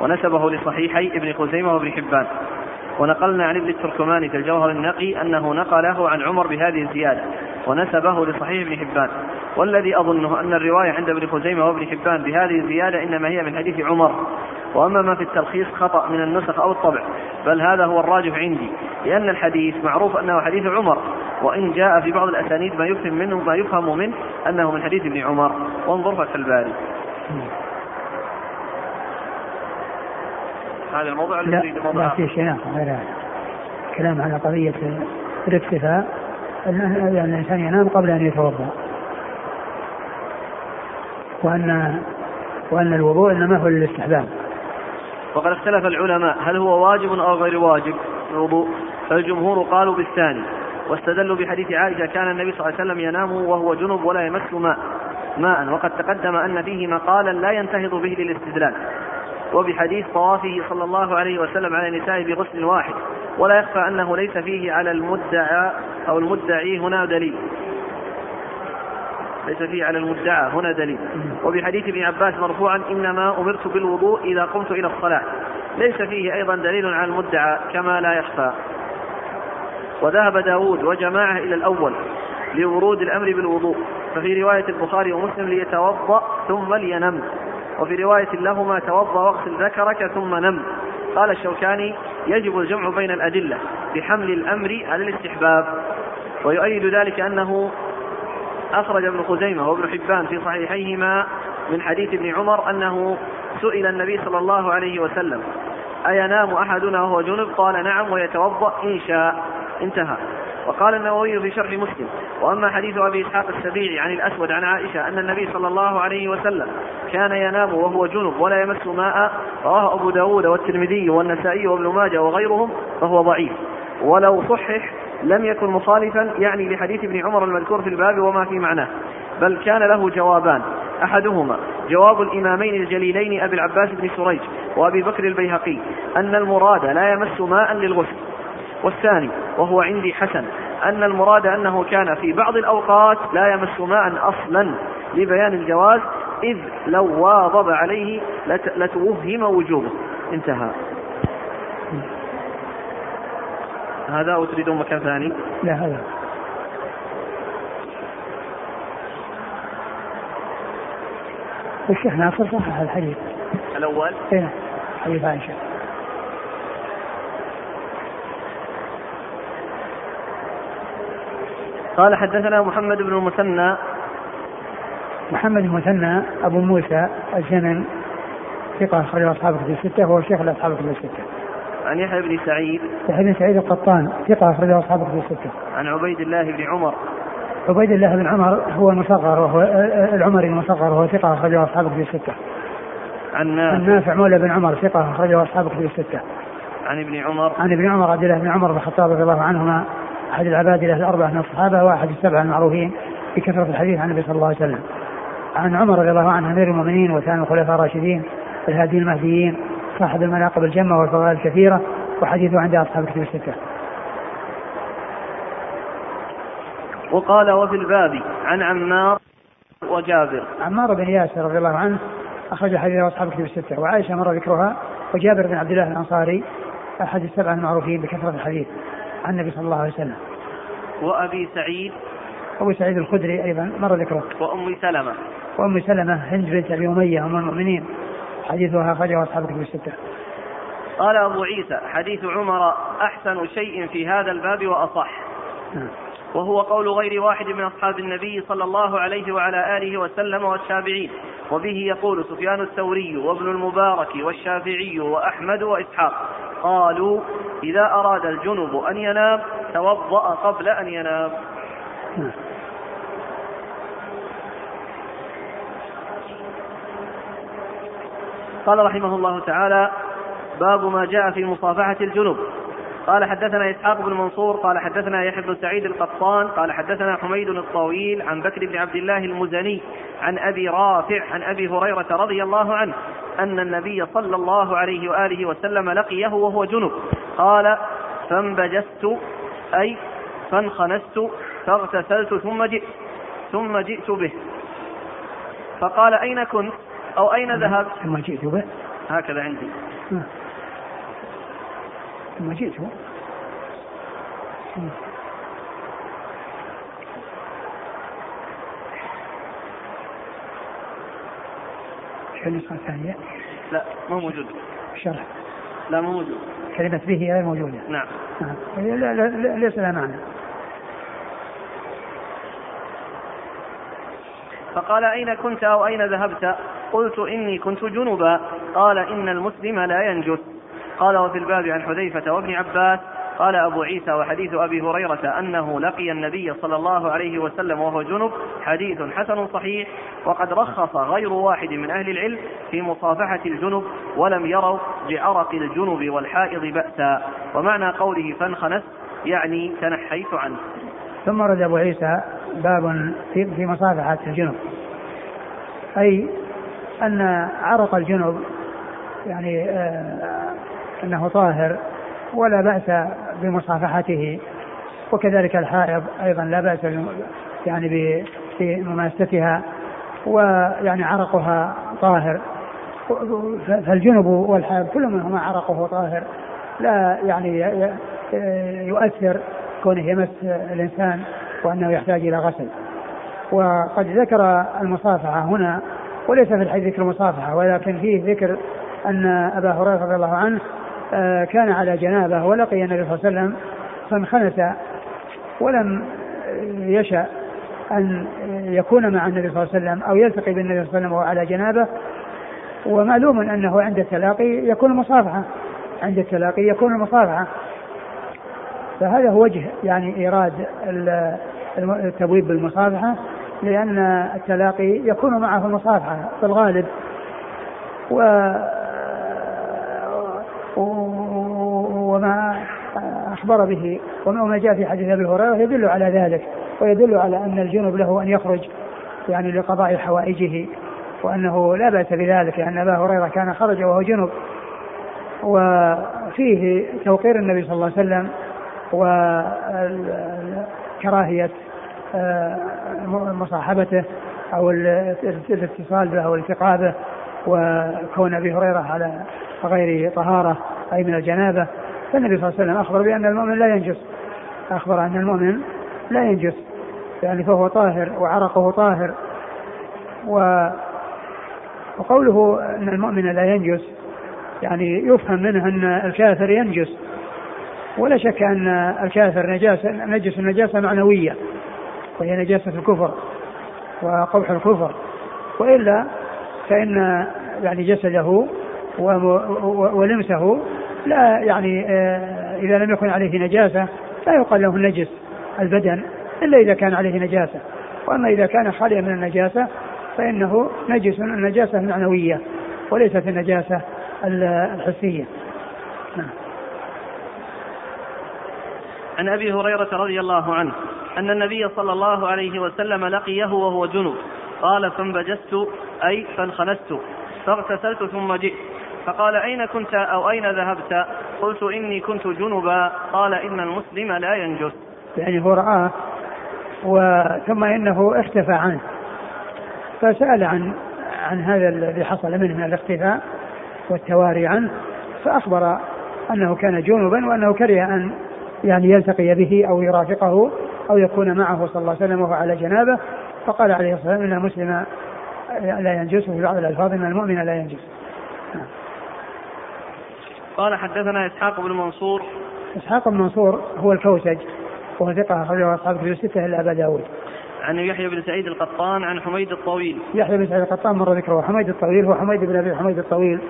ونسبه لصحيحي ابن خزيمة وابن حبان. ونقلنا عن ابن التركماني في الجوهر النقي أنه نقله عن عمر بهذه الزيادة ونسبه لصحيح ابن حبان. والذي أظنه أن الرواية عند ابن خزيمة وابن حبان بهذه الزيادة إنما هي من حديث عمر. وأما ما في التلخيص خطأ من النسخ أو الطبع بل هذا هو الراجح عندي لأن الحديث معروف أنه حديث عمر وإن جاء في بعض الأسانيد ما يفهم منه ما يفهم منه أنه من حديث ابن عمر. وانظر فتح الباري. هذا الموضوع لا لا في شيء غير هذا. كلام على قضية الاكتفاء. أن الإنسان ينام قبل أن يتوضأ. وأن وأن الوضوء إنما هو للاستحباب. وقد اختلف العلماء هل هو واجب أو غير واجب الوضوء؟ فالجمهور قالوا بالثاني واستدلوا بحديث عائشة كان النبي صلى الله عليه وسلم ينام وهو جنب ولا يمس ماء. ماء. وقد تقدم أن فيه مقالا لا ينتهض به للاستدلال. وبحديث طوافه صلى الله عليه وسلم على النساء بغسل واحد ولا يخفى أنه ليس فيه على المدعى أو المدعي هنا دليل. ليس فيه على المدعى هنا دليل. وبحديث ابن عباس مرفوعا إنما أمرت بالوضوء إذا قمت إلى الصلاة. ليس فيه أيضا دليل على المدعى كما لا يخفى. وذهب داود وجماعة إلى الأول لورود الأمر بالوضوء. ففي رواية البخاري ومسلم ليتوضأ ثم لينم وفي رواية لهما توضأ واغسل ذكرك ثم نم. قال الشوكاني يجب الجمع بين الأدلة بحمل الأمر على الاستحباب. ويؤيد ذلك أنه أخرج ابن خزيمة وابن حبان في صحيحيهما من حديث ابن عمر أنه سئل النبي صلى الله عليه وسلم أينام أحدنا وهو جنب؟ قال نعم ويتوضأ إن شاء. انتهى. وقال النووي في شرح مسلم. وأما حديث أبي إسحاق السبيعي عن الأسود عن عائشة أن النبي صلى الله عليه وسلم كان ينام وهو جنب ولا يمس ماء رواه أبو داود والترمذي والنسائي وابن ماجه وغيرهم فهو ضعيف. ولو صحح لم يكن مخالفا يعني لحديث ابن عمر المذكور في الباب وما في معناه. بل كان له جوابان. أحدهما جواب الإمامين الجليلين أبي العباس بن سريج وأبي بكر البيهقي أن المراد لا يمس ماء للغسل. والثاني وهو عندي حسن أن المراد أنه كان في بعض الأوقات لا يمس ماء أصلا لبيان الجواز إذ لو واظب عليه لتوهم وجوبه. انتهى. هذا أو تريدون مكان ثاني؟ لا هذا. الشيخ ناصر صحح الحديث. الأول؟ إيه حديث عائشة قال حدثنا محمد بن المثنى محمد بن المثنى أبو موسى الجنن ثقة أخرجه أصحاب الكتب الستة وهو شيخ لأصحاب الكتب الستة. عن يحيى بن سعيد يحيى بن سعيد القطان ثقة أخرجه أصحاب الكتب الستة. عن عبيد الله بن عمر عبيد الله بن عمر هو المصغر وهو العمري المصغر وهو ثقة أخرجه أصحاب الكتب الستة. عن نافع عن نافع مولى بن عمر ثقة أخرجه أصحاب الكتب الستة. عن ابن عمر عن ابن عمر عبد الله بن عمر بن الخطاب رضي الله عنهما أحد العبادلة الأربعة من الصحابة وأحد السبعة المعروفين بكثرة الحديث عن النبي صلى الله عليه وسلم. عن عمر رضي الله عنه أمير المؤمنين وكان الخلفاء الراشدين الهادي المهديين صاحب المناقب الجمة والفضائل الكثيرة وحديثه عند أصحاب الكتب الستة. وقال وفي الباب عن عمار وجابر عمار بن ياسر رضي الله عنه أخرج حديث أصحاب الكتب الستة وعائشة مر ذكرها وجابر بن عبد الله الأنصاري أحد السبعة المعروفين بكثرة الحديث عن النبي صلى الله عليه وسلم. وأبي سعيد أبو سعيد الخدري أيضا مر ذكره. وأم سلمة وأم سلمة هند بنت أبي أمية أم المؤمنين حديثها أخرجه أصحاب الكتب الستة. قال أبو عيسى حديث عمر أحسن شيء في هذا الباب وأصح نعم. وهو قول غير واحد من أصحاب النبي صلى الله عليه وعلى آله وسلم والتابعين وبه يقول سفيان الثوري وابن المبارك والشافعي وأحمد وإسحاق قالوا إذا أراد الجنب أن ينام توضأ قبل أن ينام. قال رحمه الله تعالى باب ما جاء في مصافحة الجنب قال حدثنا إسحاق بن منصور قال حدثنا يحيى بن سعيد القطان قال حدثنا حميد الطويل عن بكر بن عبد الله المزني عن أبي رافع عن أبي هريرة رضي الله عنه أن النبي صلى الله عليه وآله وسلم لقيه وهو جنب. قال فانبجست أي فانخنست فاغتسلت ثم جئت ثم جئت به. فقال أين كنت؟ أو أين ذهبت؟ ثم جئت به. هكذا عندي. نعم. ثم جئت النسخة الثانية؟ لا مو موجود. الشرح لا مو موجود. كلمة به غير موجودة. نعم. نعم. لا لا لا ليس لها معنى. فقال أين كنت أو أين ذهبت؟ قلت إني كنت جنبا. قال إن المسلم لا ينجس قال وفي الباب عن حذيفة وابن عباس قال أبو عيسى وحديث أبي هريرة أنه لقي النبي صلى الله عليه وسلم وهو جنب حديث حسن صحيح وقد رخص غير واحد من أهل العلم في مصافحة الجنب ولم يروا بعرق الجنب والحائض بأسا. ومعنى قوله فانخنست يعني تنحيت عنه. ثم رد أبو عيسى باب في, في مصافحة الجنب. أي أن عرق الجنب يعني آه أنه طاهر ولا بأس بمصافحته. وكذلك الحائض أيضا لا بأس يعني بمماستها ويعني عرقها طاهر. فالجنب والحائض كل منهما عرقه طاهر. لا يعني يؤثر كونه يمس الإنسان وأنه يحتاج إلى غسل. وقد ذكر المصافحة هنا وليس في الحديث ذكر المصافحة ولكن فيه ذكر أن أبا هريرة رضي الله عنه كان على جنابه ولقي النبي صلى الله عليه وسلم فانخنس ولم يشأ أن يكون مع النبي صلى الله عليه وسلم أو يلتقي بالنبي صلى الله عليه وسلم وهو على جنابه. ومعلوم أنه عند التلاقي يكون المصافحة عند التلاقي يكون المصافحة فهذا هو وجه يعني إيراد التبويب بالمصافحة لأن التلاقي يكون معه المصافحة في الغالب. و وما أخبر به وما جاء في حديث أبي هريرة يدل على ذلك ويدل على أن الجنب له أن يخرج يعني لقضاء حوائجه وأنه لا بأس بذلك لأن أبا هريرة كان خرج وهو جنب وفيه توقير النبي صلى الله عليه وسلم وكراهية آه، مصاحبته أو الاتصال به أو الالتقاء به وكون أبي هريرة على غير طهارة أي من الجنابة. فالنبي صلى الله عليه وسلم أخبر بأن المؤمن لا ينجس. أخبر أن المؤمن لا ينجس. يعني فهو طاهر وعرقه طاهر. و وقوله أن المؤمن لا ينجس يعني يفهم منه أن الكافر ينجس. ولا شك أن الكافر نجاسة نجس نجاسة معنوية وهي نجاسة الكفر وقبح الكفر. وإلا فإن يعني جسده ولمسه لا يعني آه، إذا لم يكن عليه نجاسة لا يقال له نجس البدن إلا إذا كان عليه نجاسة. وأما إذا كان خاليا من النجاسة فإنه نجس النجاسة المعنوية وليست النجاسة الحسية. نعم. عن أبي هريرة رضي الله عنه أن النبي صلى الله عليه وسلم لقيه وهو جنب قال فانبجست أي فانخنست فاغتسلت ثم جئت. فقال أين كنت أو أين ذهبت؟ قلت إني كنت جنبا. قال إن المسلم لا ينجس. يعني هو رآه وثم إنه اختفى عنه. فسأل عن عن هذا الذي حصل منه من الاختفاء والتواري عنه فأخبر أنه كان جنبا وأنه كره أن يعني يلتقي به أو يرافقه أو يكون معه صلى الله عليه وسلم وهو على جنابه. فقال عليه الصلاة والسلام إن المسلم لا ينجس وفي بعض الألفاظ إن المؤمن لا ينجس. قال حدثنا إسحاق بن منصور. إسحاق بن منصور هو الكوسج وهو ثقة أخرجه أصحاب كتب الستة إلا أبا داود. عن يحيى بن سعيد القطان عن حميد الطويل. يحيى بن سعيد القطان مر ذكره حميد الطويل هو حميد بن أبي حميد الطويل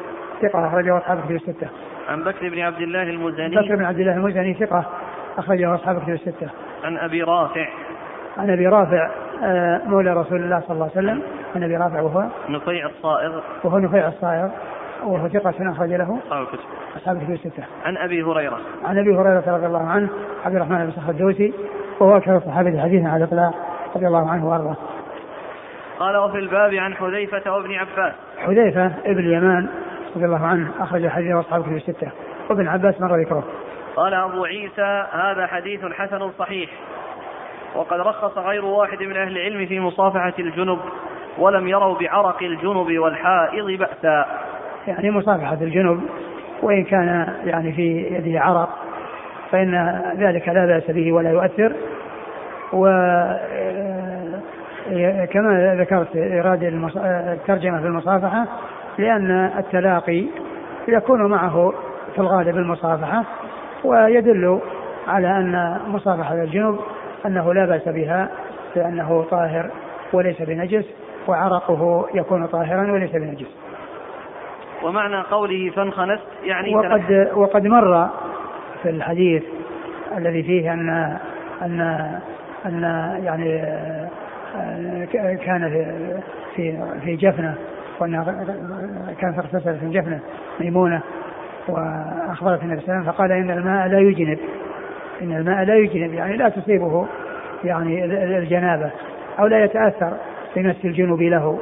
ثقة أخرجه أصحاب كتب الستة. عن بكر بن عبد الله المزني. بكر بن عبد الله المزني ثقة أخرجه أصحاب كتب الستة. عن أبي رافع. عن أبي رافع آه، مولى رسول الله صلى الله عليه وسلم. عن أبي رافع وهو نفيع الصائغ. وهو نفيع الصائغ. وهو ثقة أخرج له. أصحاب الكتب. أصحاب الكتب الستة. عن أبي هريرة. عن أبي هريرة رضي الله عنه عبد الرحمن بن صخر الدوسي وهو أكثر الصحابة حديثا على الإطلاق رضي الله عنه وأرضاه. قال وفي الباب عن حذيفة وابن عباس. حذيفة ابن اليمان رضي الله عنه أخرج حديثه أصحاب الكتب الستة. وابن عباس مر ذكره. قال أبو عيسى هذا حديث حسن صحيح. وقد رخص غير واحد من أهل العلم في مصافحة الجنب ولم يروا بعرق الجنب والحائض بأسا. يعني مصافحة الجنب وإن كان يعني في يده عرق فإن ذلك لا بأس به ولا يؤثر. و كما ذكرت إيراد الترجمة في المصافحة لأن التلاقي يكون معه في الغالب المصافحة ويدل على أن مصافحة الجنوب أنه لا بأس بها لأنه طاهر وليس بنجس وعرقه يكون طاهرا وليس بنجس. ومعنى قوله فانخنست يعني وقد وقد مر في الحديث الذي فيه ان ان أن يعني كان في في جفنة وانها كانت اغتسلت في جفنة ميمونة وأخبرت النبي صلى الله عليه وسلم فقال إن الماء لا يجنب إن الماء لا يجنب يعني لا تصيبه يعني الجنابة أو لا يتأثر بمس الجنوب له.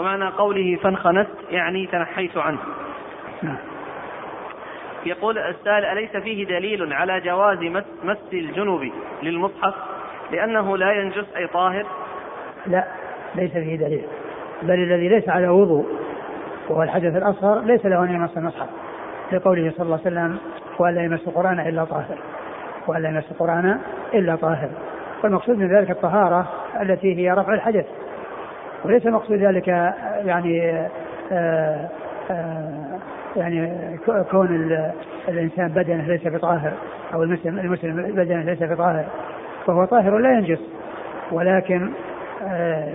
ومعنى قوله فانخنست يعني تنحيت عنه. نعم. يقول السائل أليس فيه دليل على جواز مس, الجنوب للمصحف لأنه لا ينجس أي طاهر؟ لا ليس فيه دليل. بل الذي ليس على وضوء وهو الحدث الأصغر ليس له أن يمس المصحف. لقوله صلى الله عليه وسلم وأن لا يمس القرآن إلا طاهر. وأن لا يمس القرآن إلا طاهر. والمقصود من ذلك الطهارة التي هي رفع الحدث. وليس مقصود ذلك يعني آآ آه، آآ آه، يعني كون الإنسان بدنه ليس بطاهر أو المسلم المسلم بدنه ليس بطاهر فهو طاهر لا ينجس. ولكن آه،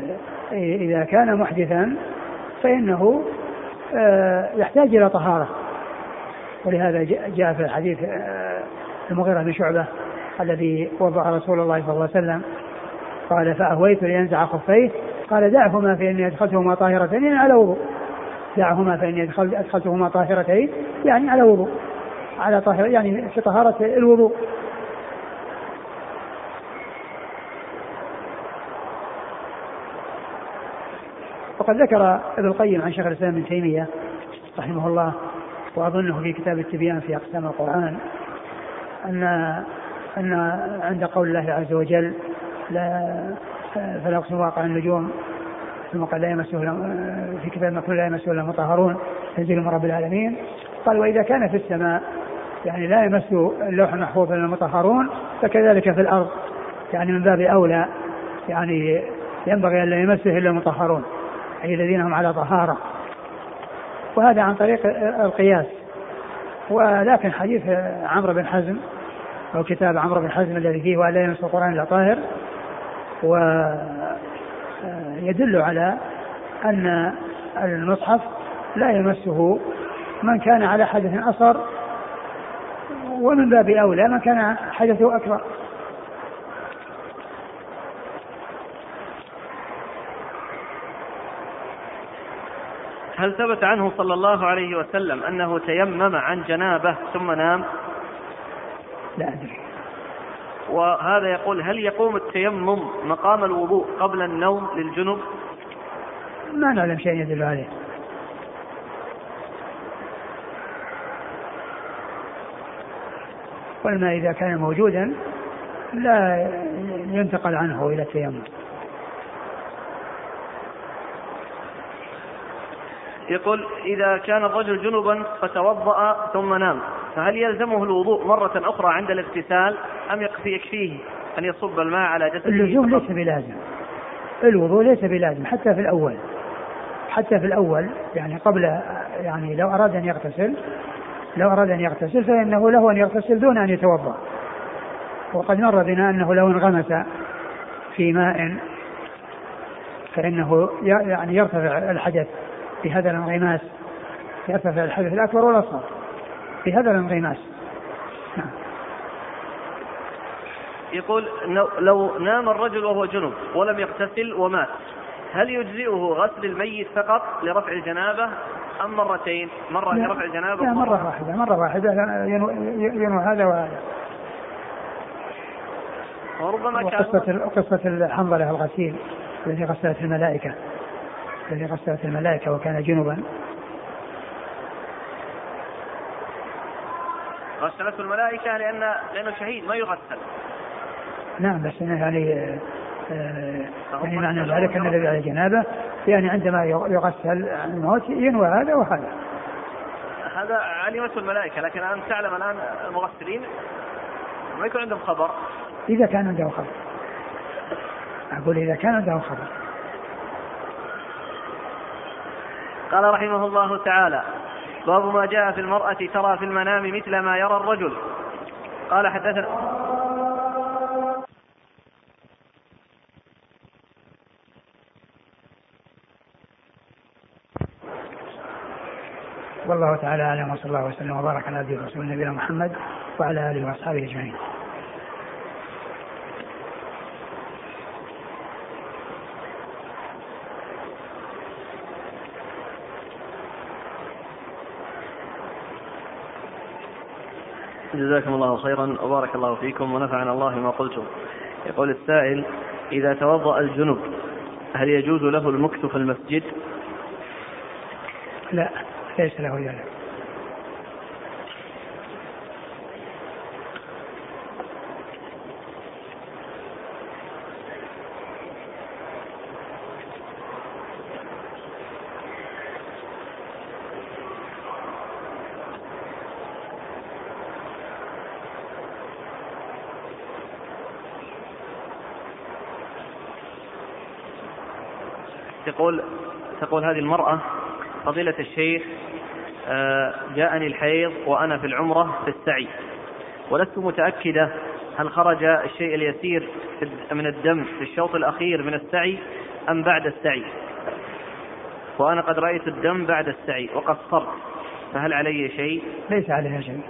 إذا كان محدثا فإنه يحتاج إلى طهارة. ولهذا جاء في الحديث المغيرة بن شعبة الذي وضع رسول الله صلى الله عليه وسلم قال فأهويت لينزع خفيه قال دعهما فإني أدخلتهما طاهرتين يعني على وضوء. دعهما فإني أدخلتهما طاهرتين يعني على وضوء. على طاهرة يعني في طهارة الوضوء. وقد ذكر ابن القيم عن شيخ الإسلام ابن تيمية رحمه الله وأظنه في كتاب التبيان في أقسام القرآن ان أن عند قول الله عز وجل لا فلا أقسم واقع النجوم. ثم قال لا يمسه في كتاب مكتوب لا يمسه إلا المطهرون. تنزيل من رب العالمين. قال وإذا كان في السماء يعني لا يمس اللوح المحفوظ إلا المطهرون فكذلك في الأرض. يعني من باب أولى يعني ينبغي أن لا يمسه إلا المطهرون. أي الذين هم على طهارة. وهذا عن طريق القياس. ولكن حديث عمرو بن حزم أو كتاب عمرو بن حزم الذي فيه ولا يمس القرآن إلا طاهر ويدل على أن المصحف لا يمسه من كان على حدث أصغر ومن باب أولى من كان حدثه أكبر. هل ثبت عنه صلى الله عليه وسلم أنه تيمم عن جنابه ثم نام؟ لا أدري. وهذا يقول هل يقوم التيمم مقام الوضوء قبل النوم للجنب؟ ما نعلم شيء يدل عليه. والماء إذا كان موجودا لا ينتقل عنه إلى التيمم. يقول إذا كان الرجل جنبا فتوضأ ثم نام فهل يلزمه الوضوء مرة أخرى عند الاغتسال؟ أم يكفي يكفيه أن يصب الماء على جسده اللزوم ليس بلازم. الوضوء ليس بلازم حتى في الأول. حتى في الأول يعني قبل يعني لو أراد أن يغتسل لو أراد أن يغتسل فإنه له أن يغتسل دون أن يتوضأ. وقد مر بنا أنه لو انغمس في ماء فإنه يعني يرتفع الحدث بهذا الانغماس. يرتفع الحدث الأكبر والأصغر بهذا الانغماس. نعم. يقول لو نام الرجل وهو جنب ولم يغتسل ومات هل يجزئه غسل الميت فقط لرفع الجنابة أم مرتين؟ مرة لرفع الجنابة؟ لا مرة واحدة مرة واحدة. ينوي هذا وهذا وربما كان قصة قصة الحنظلة الغسيل الذي غسلت الملائكة الذي غسلت الملائكة وكان جنبا غسلته الملائكة لأن لأنه شهيد ما يغسل. نعم بس يعني آه يعني معنى ذلك أن الذي على الجنابة يعني عندما يغسل الموت ينوى هذا وهذا. هذا علمته الملائكة لكن الآن تعلم الآن المغسلين ما يكون عندهم خبر. إذا كان عندهم خبر. أقول إذا كان عندهم خبر. قال رحمه الله تعالى باب ما جاء في المرأة ترى في المنام مثل ما يرى الرجل قال حدثنا والله تعالى أعلم وصلى الله وسلم وبارك على نبينا ورسول نبينا محمد وعلى آله وأصحابه أجمعين. جزاكم الله خيرا وبارك الله فيكم ونفعنا الله ما قلتم. يقول السائل إذا توضأ الجنب هل يجوز له المكث في المسجد؟ لا. ليس له ذلك تقول تقول هذه المرأة فضيلة الشيخ آه، جاءني الحيض وأنا في العمرة في السعي. ولست متأكدة هل خرج الشيء اليسير من الدم في الشوط الأخير من السعي أم بعد السعي. وأنا قد رأيت الدم بعد السعي وقصرت فهل علي شيء؟ ليس عليها شيء.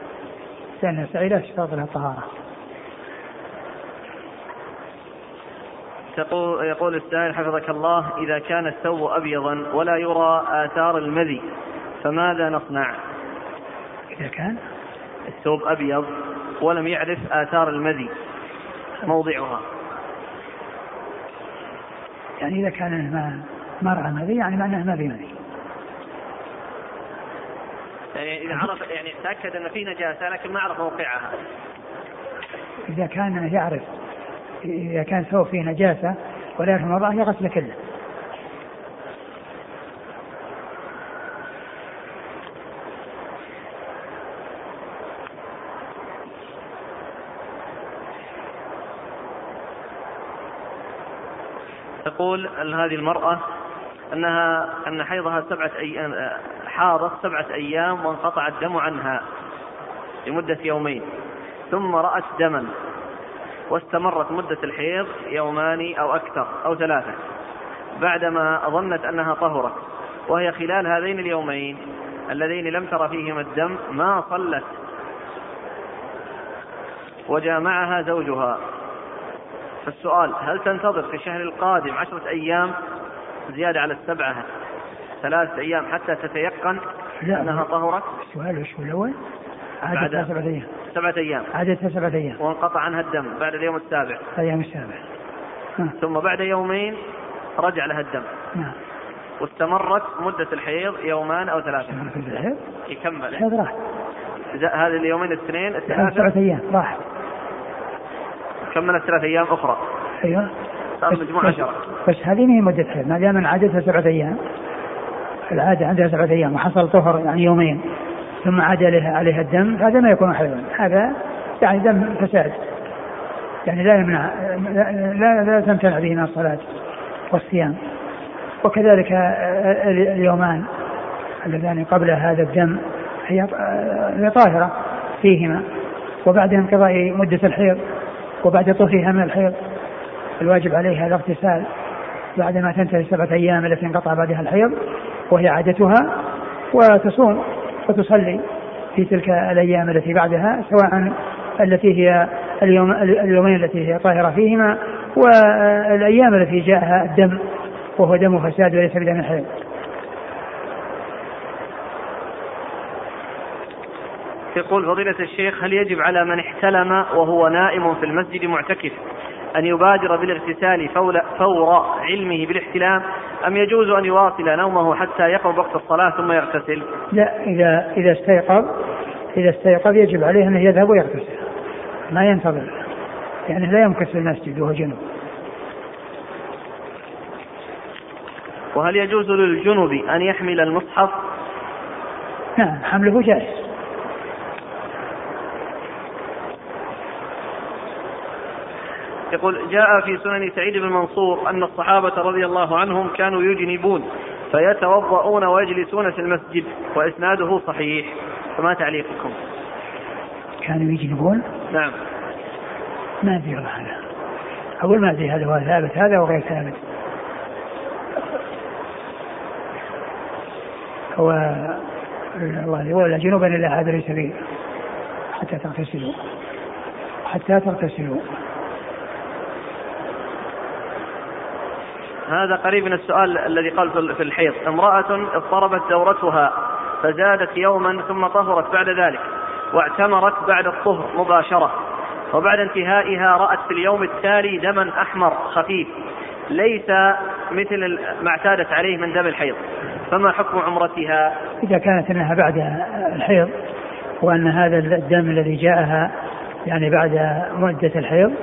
لأن السعي لا تشترط لها الطهارة. تقول يقول السائل حفظك الله إذا كان الثوب أبيضا ولا يرى آثار المذي فماذا نصنع؟ إذا كان الثوب أبيض ولم يعرف آثار المذي موضعها. يعني إذا كان ما ما رأى مذي يعني معناه ما في مذي. يعني إذا عرف يعني تأكد أن في نجاسة لكن ما عرف موقعها. إذا كان يعرف إذا كان ثوب فيه نجاسة ولا يعرف موضعها يغسل كله. تقول أن هذه المرأة أنها أن حيضها سبعة أيام حاضت سبعة أيام وانقطع الدم عنها لمدة يومين ثم رأت دما. واستمرت مدة الحيض يومان أو أكثر أو ثلاثة بعدما ظنت أنها طهرت وهي خلال هذين اليومين اللذين لم تر فيهما الدم ما صلت. وجامعها زوجها. فالسؤال هل تنتظر في الشهر القادم عشرة أيام زيادة على السبعة ثلاثة أيام حتى تتيقن لا. أنها طهرت؟ السؤال الأول؟ بعد- عادتها سبعة أيام. سبعة أيام. عادتها سبعة أيام. وانقطع عنها الدم بعد اليوم السابع. الأيام السابعة نعم. ثم بعد يومين رجع لها الدم. نعم. واستمرت مدة الحيض يومان أو ثلاثة. الحيض؟ يكمل. الحيض راح. هذه اليومين الاثنين الثلاثة؟ سبعة أيام راح. كملت ثلاث أيام أخرى. أيوه. صار مجموع عشرة. بس هذه ما هي مدة حيض. ما دام عادتها سبعة أيام العادة عندها سبعة أيام وحصل طهر يعني يومين. ثم عاد عليها الدم هذا ما يكون حيضا. هذا يعني دم فساد. يعني لا يمنع لا لا, لا تمتنع به من الصلاة والصيام. وكذلك ال- اليومان اللذان قبل هذا الدم هي هي طاهرة فيهما. وبعد انقضاء مدة الحيض وبعد طهرها من الحيض الواجب عليها الاغتسال بعدما تنتهي السبعة أيام التي انقطع بعدها الحيض وهي عادتها وتصوم. وتصلي في تلك الأيام التي بعدها سواء التي هي اليوم اليومين التي هي طاهرة فيهما والأيام التي جاءها الدم وهو دم فساد وليس بدم الحيض يقول فضيلة الشيخ هل يجب على من احتلم وهو نائم في المسجد معتكف أن يبادر بالاغتسال فور علمه بالاحتلام أم يجوز أن يواصل نومه حتى يقرب وقت الصلاة ثم يغتسل؟ لا إذا إذا استيقظ إذا استيقظ يجب عليه أنه يذهب ويغتسل. ما ينتظر. يعني لا يمكث في المسجد وهو جنوب. وهل يجوز للجنب أن يحمل المصحف؟ نعم حمله جائز. يقول جاء في سنن سعيد بن منصور أن الصحابة رضي الله عنهم كانوا يجنبون فيتوضؤون ويجلسون في المسجد وإسناده صحيح. فما تعليقكم؟ كانوا يجنبون؟ نعم. ما والله. هذا أقول ما أدري هذا هو ثابت هذا وغير ثابت. هو الله يقول لا جنوبا إلا عابر سبيل. حتى تغتسلوا. حتى تغتسلوا. هذا قريب من السؤال الذي قال في الحيض. امرأة اضطربت دورتها فزادت يوما ثم طهرت بعد ذلك واعتمرت بعد الطهر مباشرة وبعد انتهائها رأت في اليوم التالي دما أحمر خفيف ليس مثل ما اعتادت عليه من دم الحيض. فما حكم عمرتها؟ إذا كانت إنها بعد الحيض وأن هذا الدم الذي جاءها يعني بعد مدة الحيض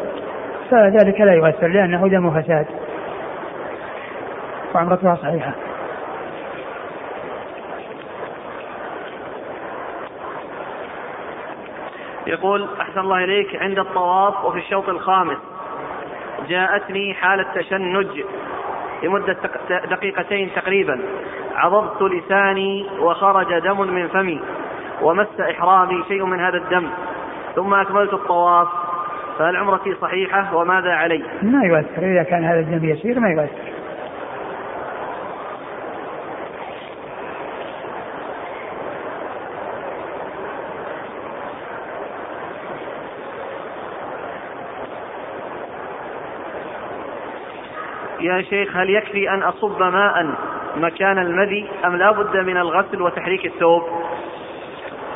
فذلك لا يؤثر لأنه دم فساد. وعمرتها صحيحة. يقول أحسن الله إليك عند الطواف وفي الشوط الخامس جاءتني حالة تشنج لمدة دقيقتين تقريبا. عضضت لساني وخرج دم من فمي ومس إحرامي شيء من هذا الدم. ثم أكملت الطواف. فهل عمرتي صحيحة وماذا علي؟ ما يؤثر. إذا كان هذا الدم يسير ما يؤثر. يا شيخ هل يكفي أن أصب ماء مكان المذي أم لا بد من الغسل وتحريك الثوب؟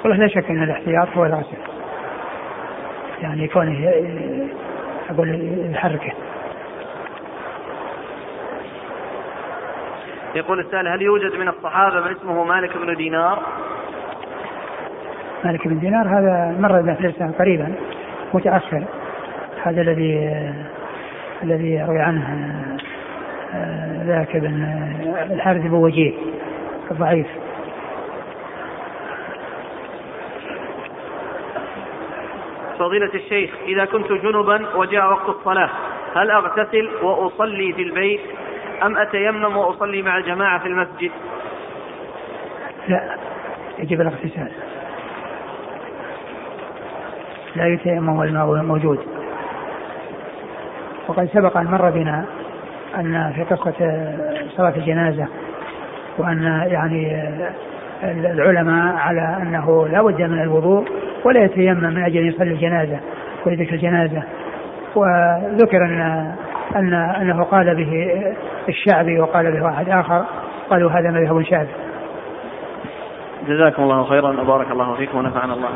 والله لا شك أن الاحتياط هو الغسل. يعني كونه أقول يحركه. يقول السائل هل يوجد من الصحابة من اسمه مالك بن دينار؟ مالك بن دينار هذا مر بنا قريبا متأخر. هذا الذي الذي يروي عنه ذاك بن الحارث بن وجيه الضعيف فضيلة الشيخ إذا كنت جنبا وجاء وقت الصلاة هل أغتسل وأصلي في البيت؟ أم أتيمم وأصلي مع الجماعة في المسجد؟ لا يجب الاغتسال. لا يتيمم والماء موجود. وقد سبق أن مر بنا أن في قصة صلاة الجنازة وأن يعني العلماء على أنه لا بد من الوضوء ولا يتيمم من أجل أن يصلي الجنازة ولذكر الجنازة. وذكر أن أن أنه قال به الشعبي وقال به واحد آخر قالوا هذا مذهب شاذ جزاكم الله خيرا وبارك الله فيكم ونفعنا الله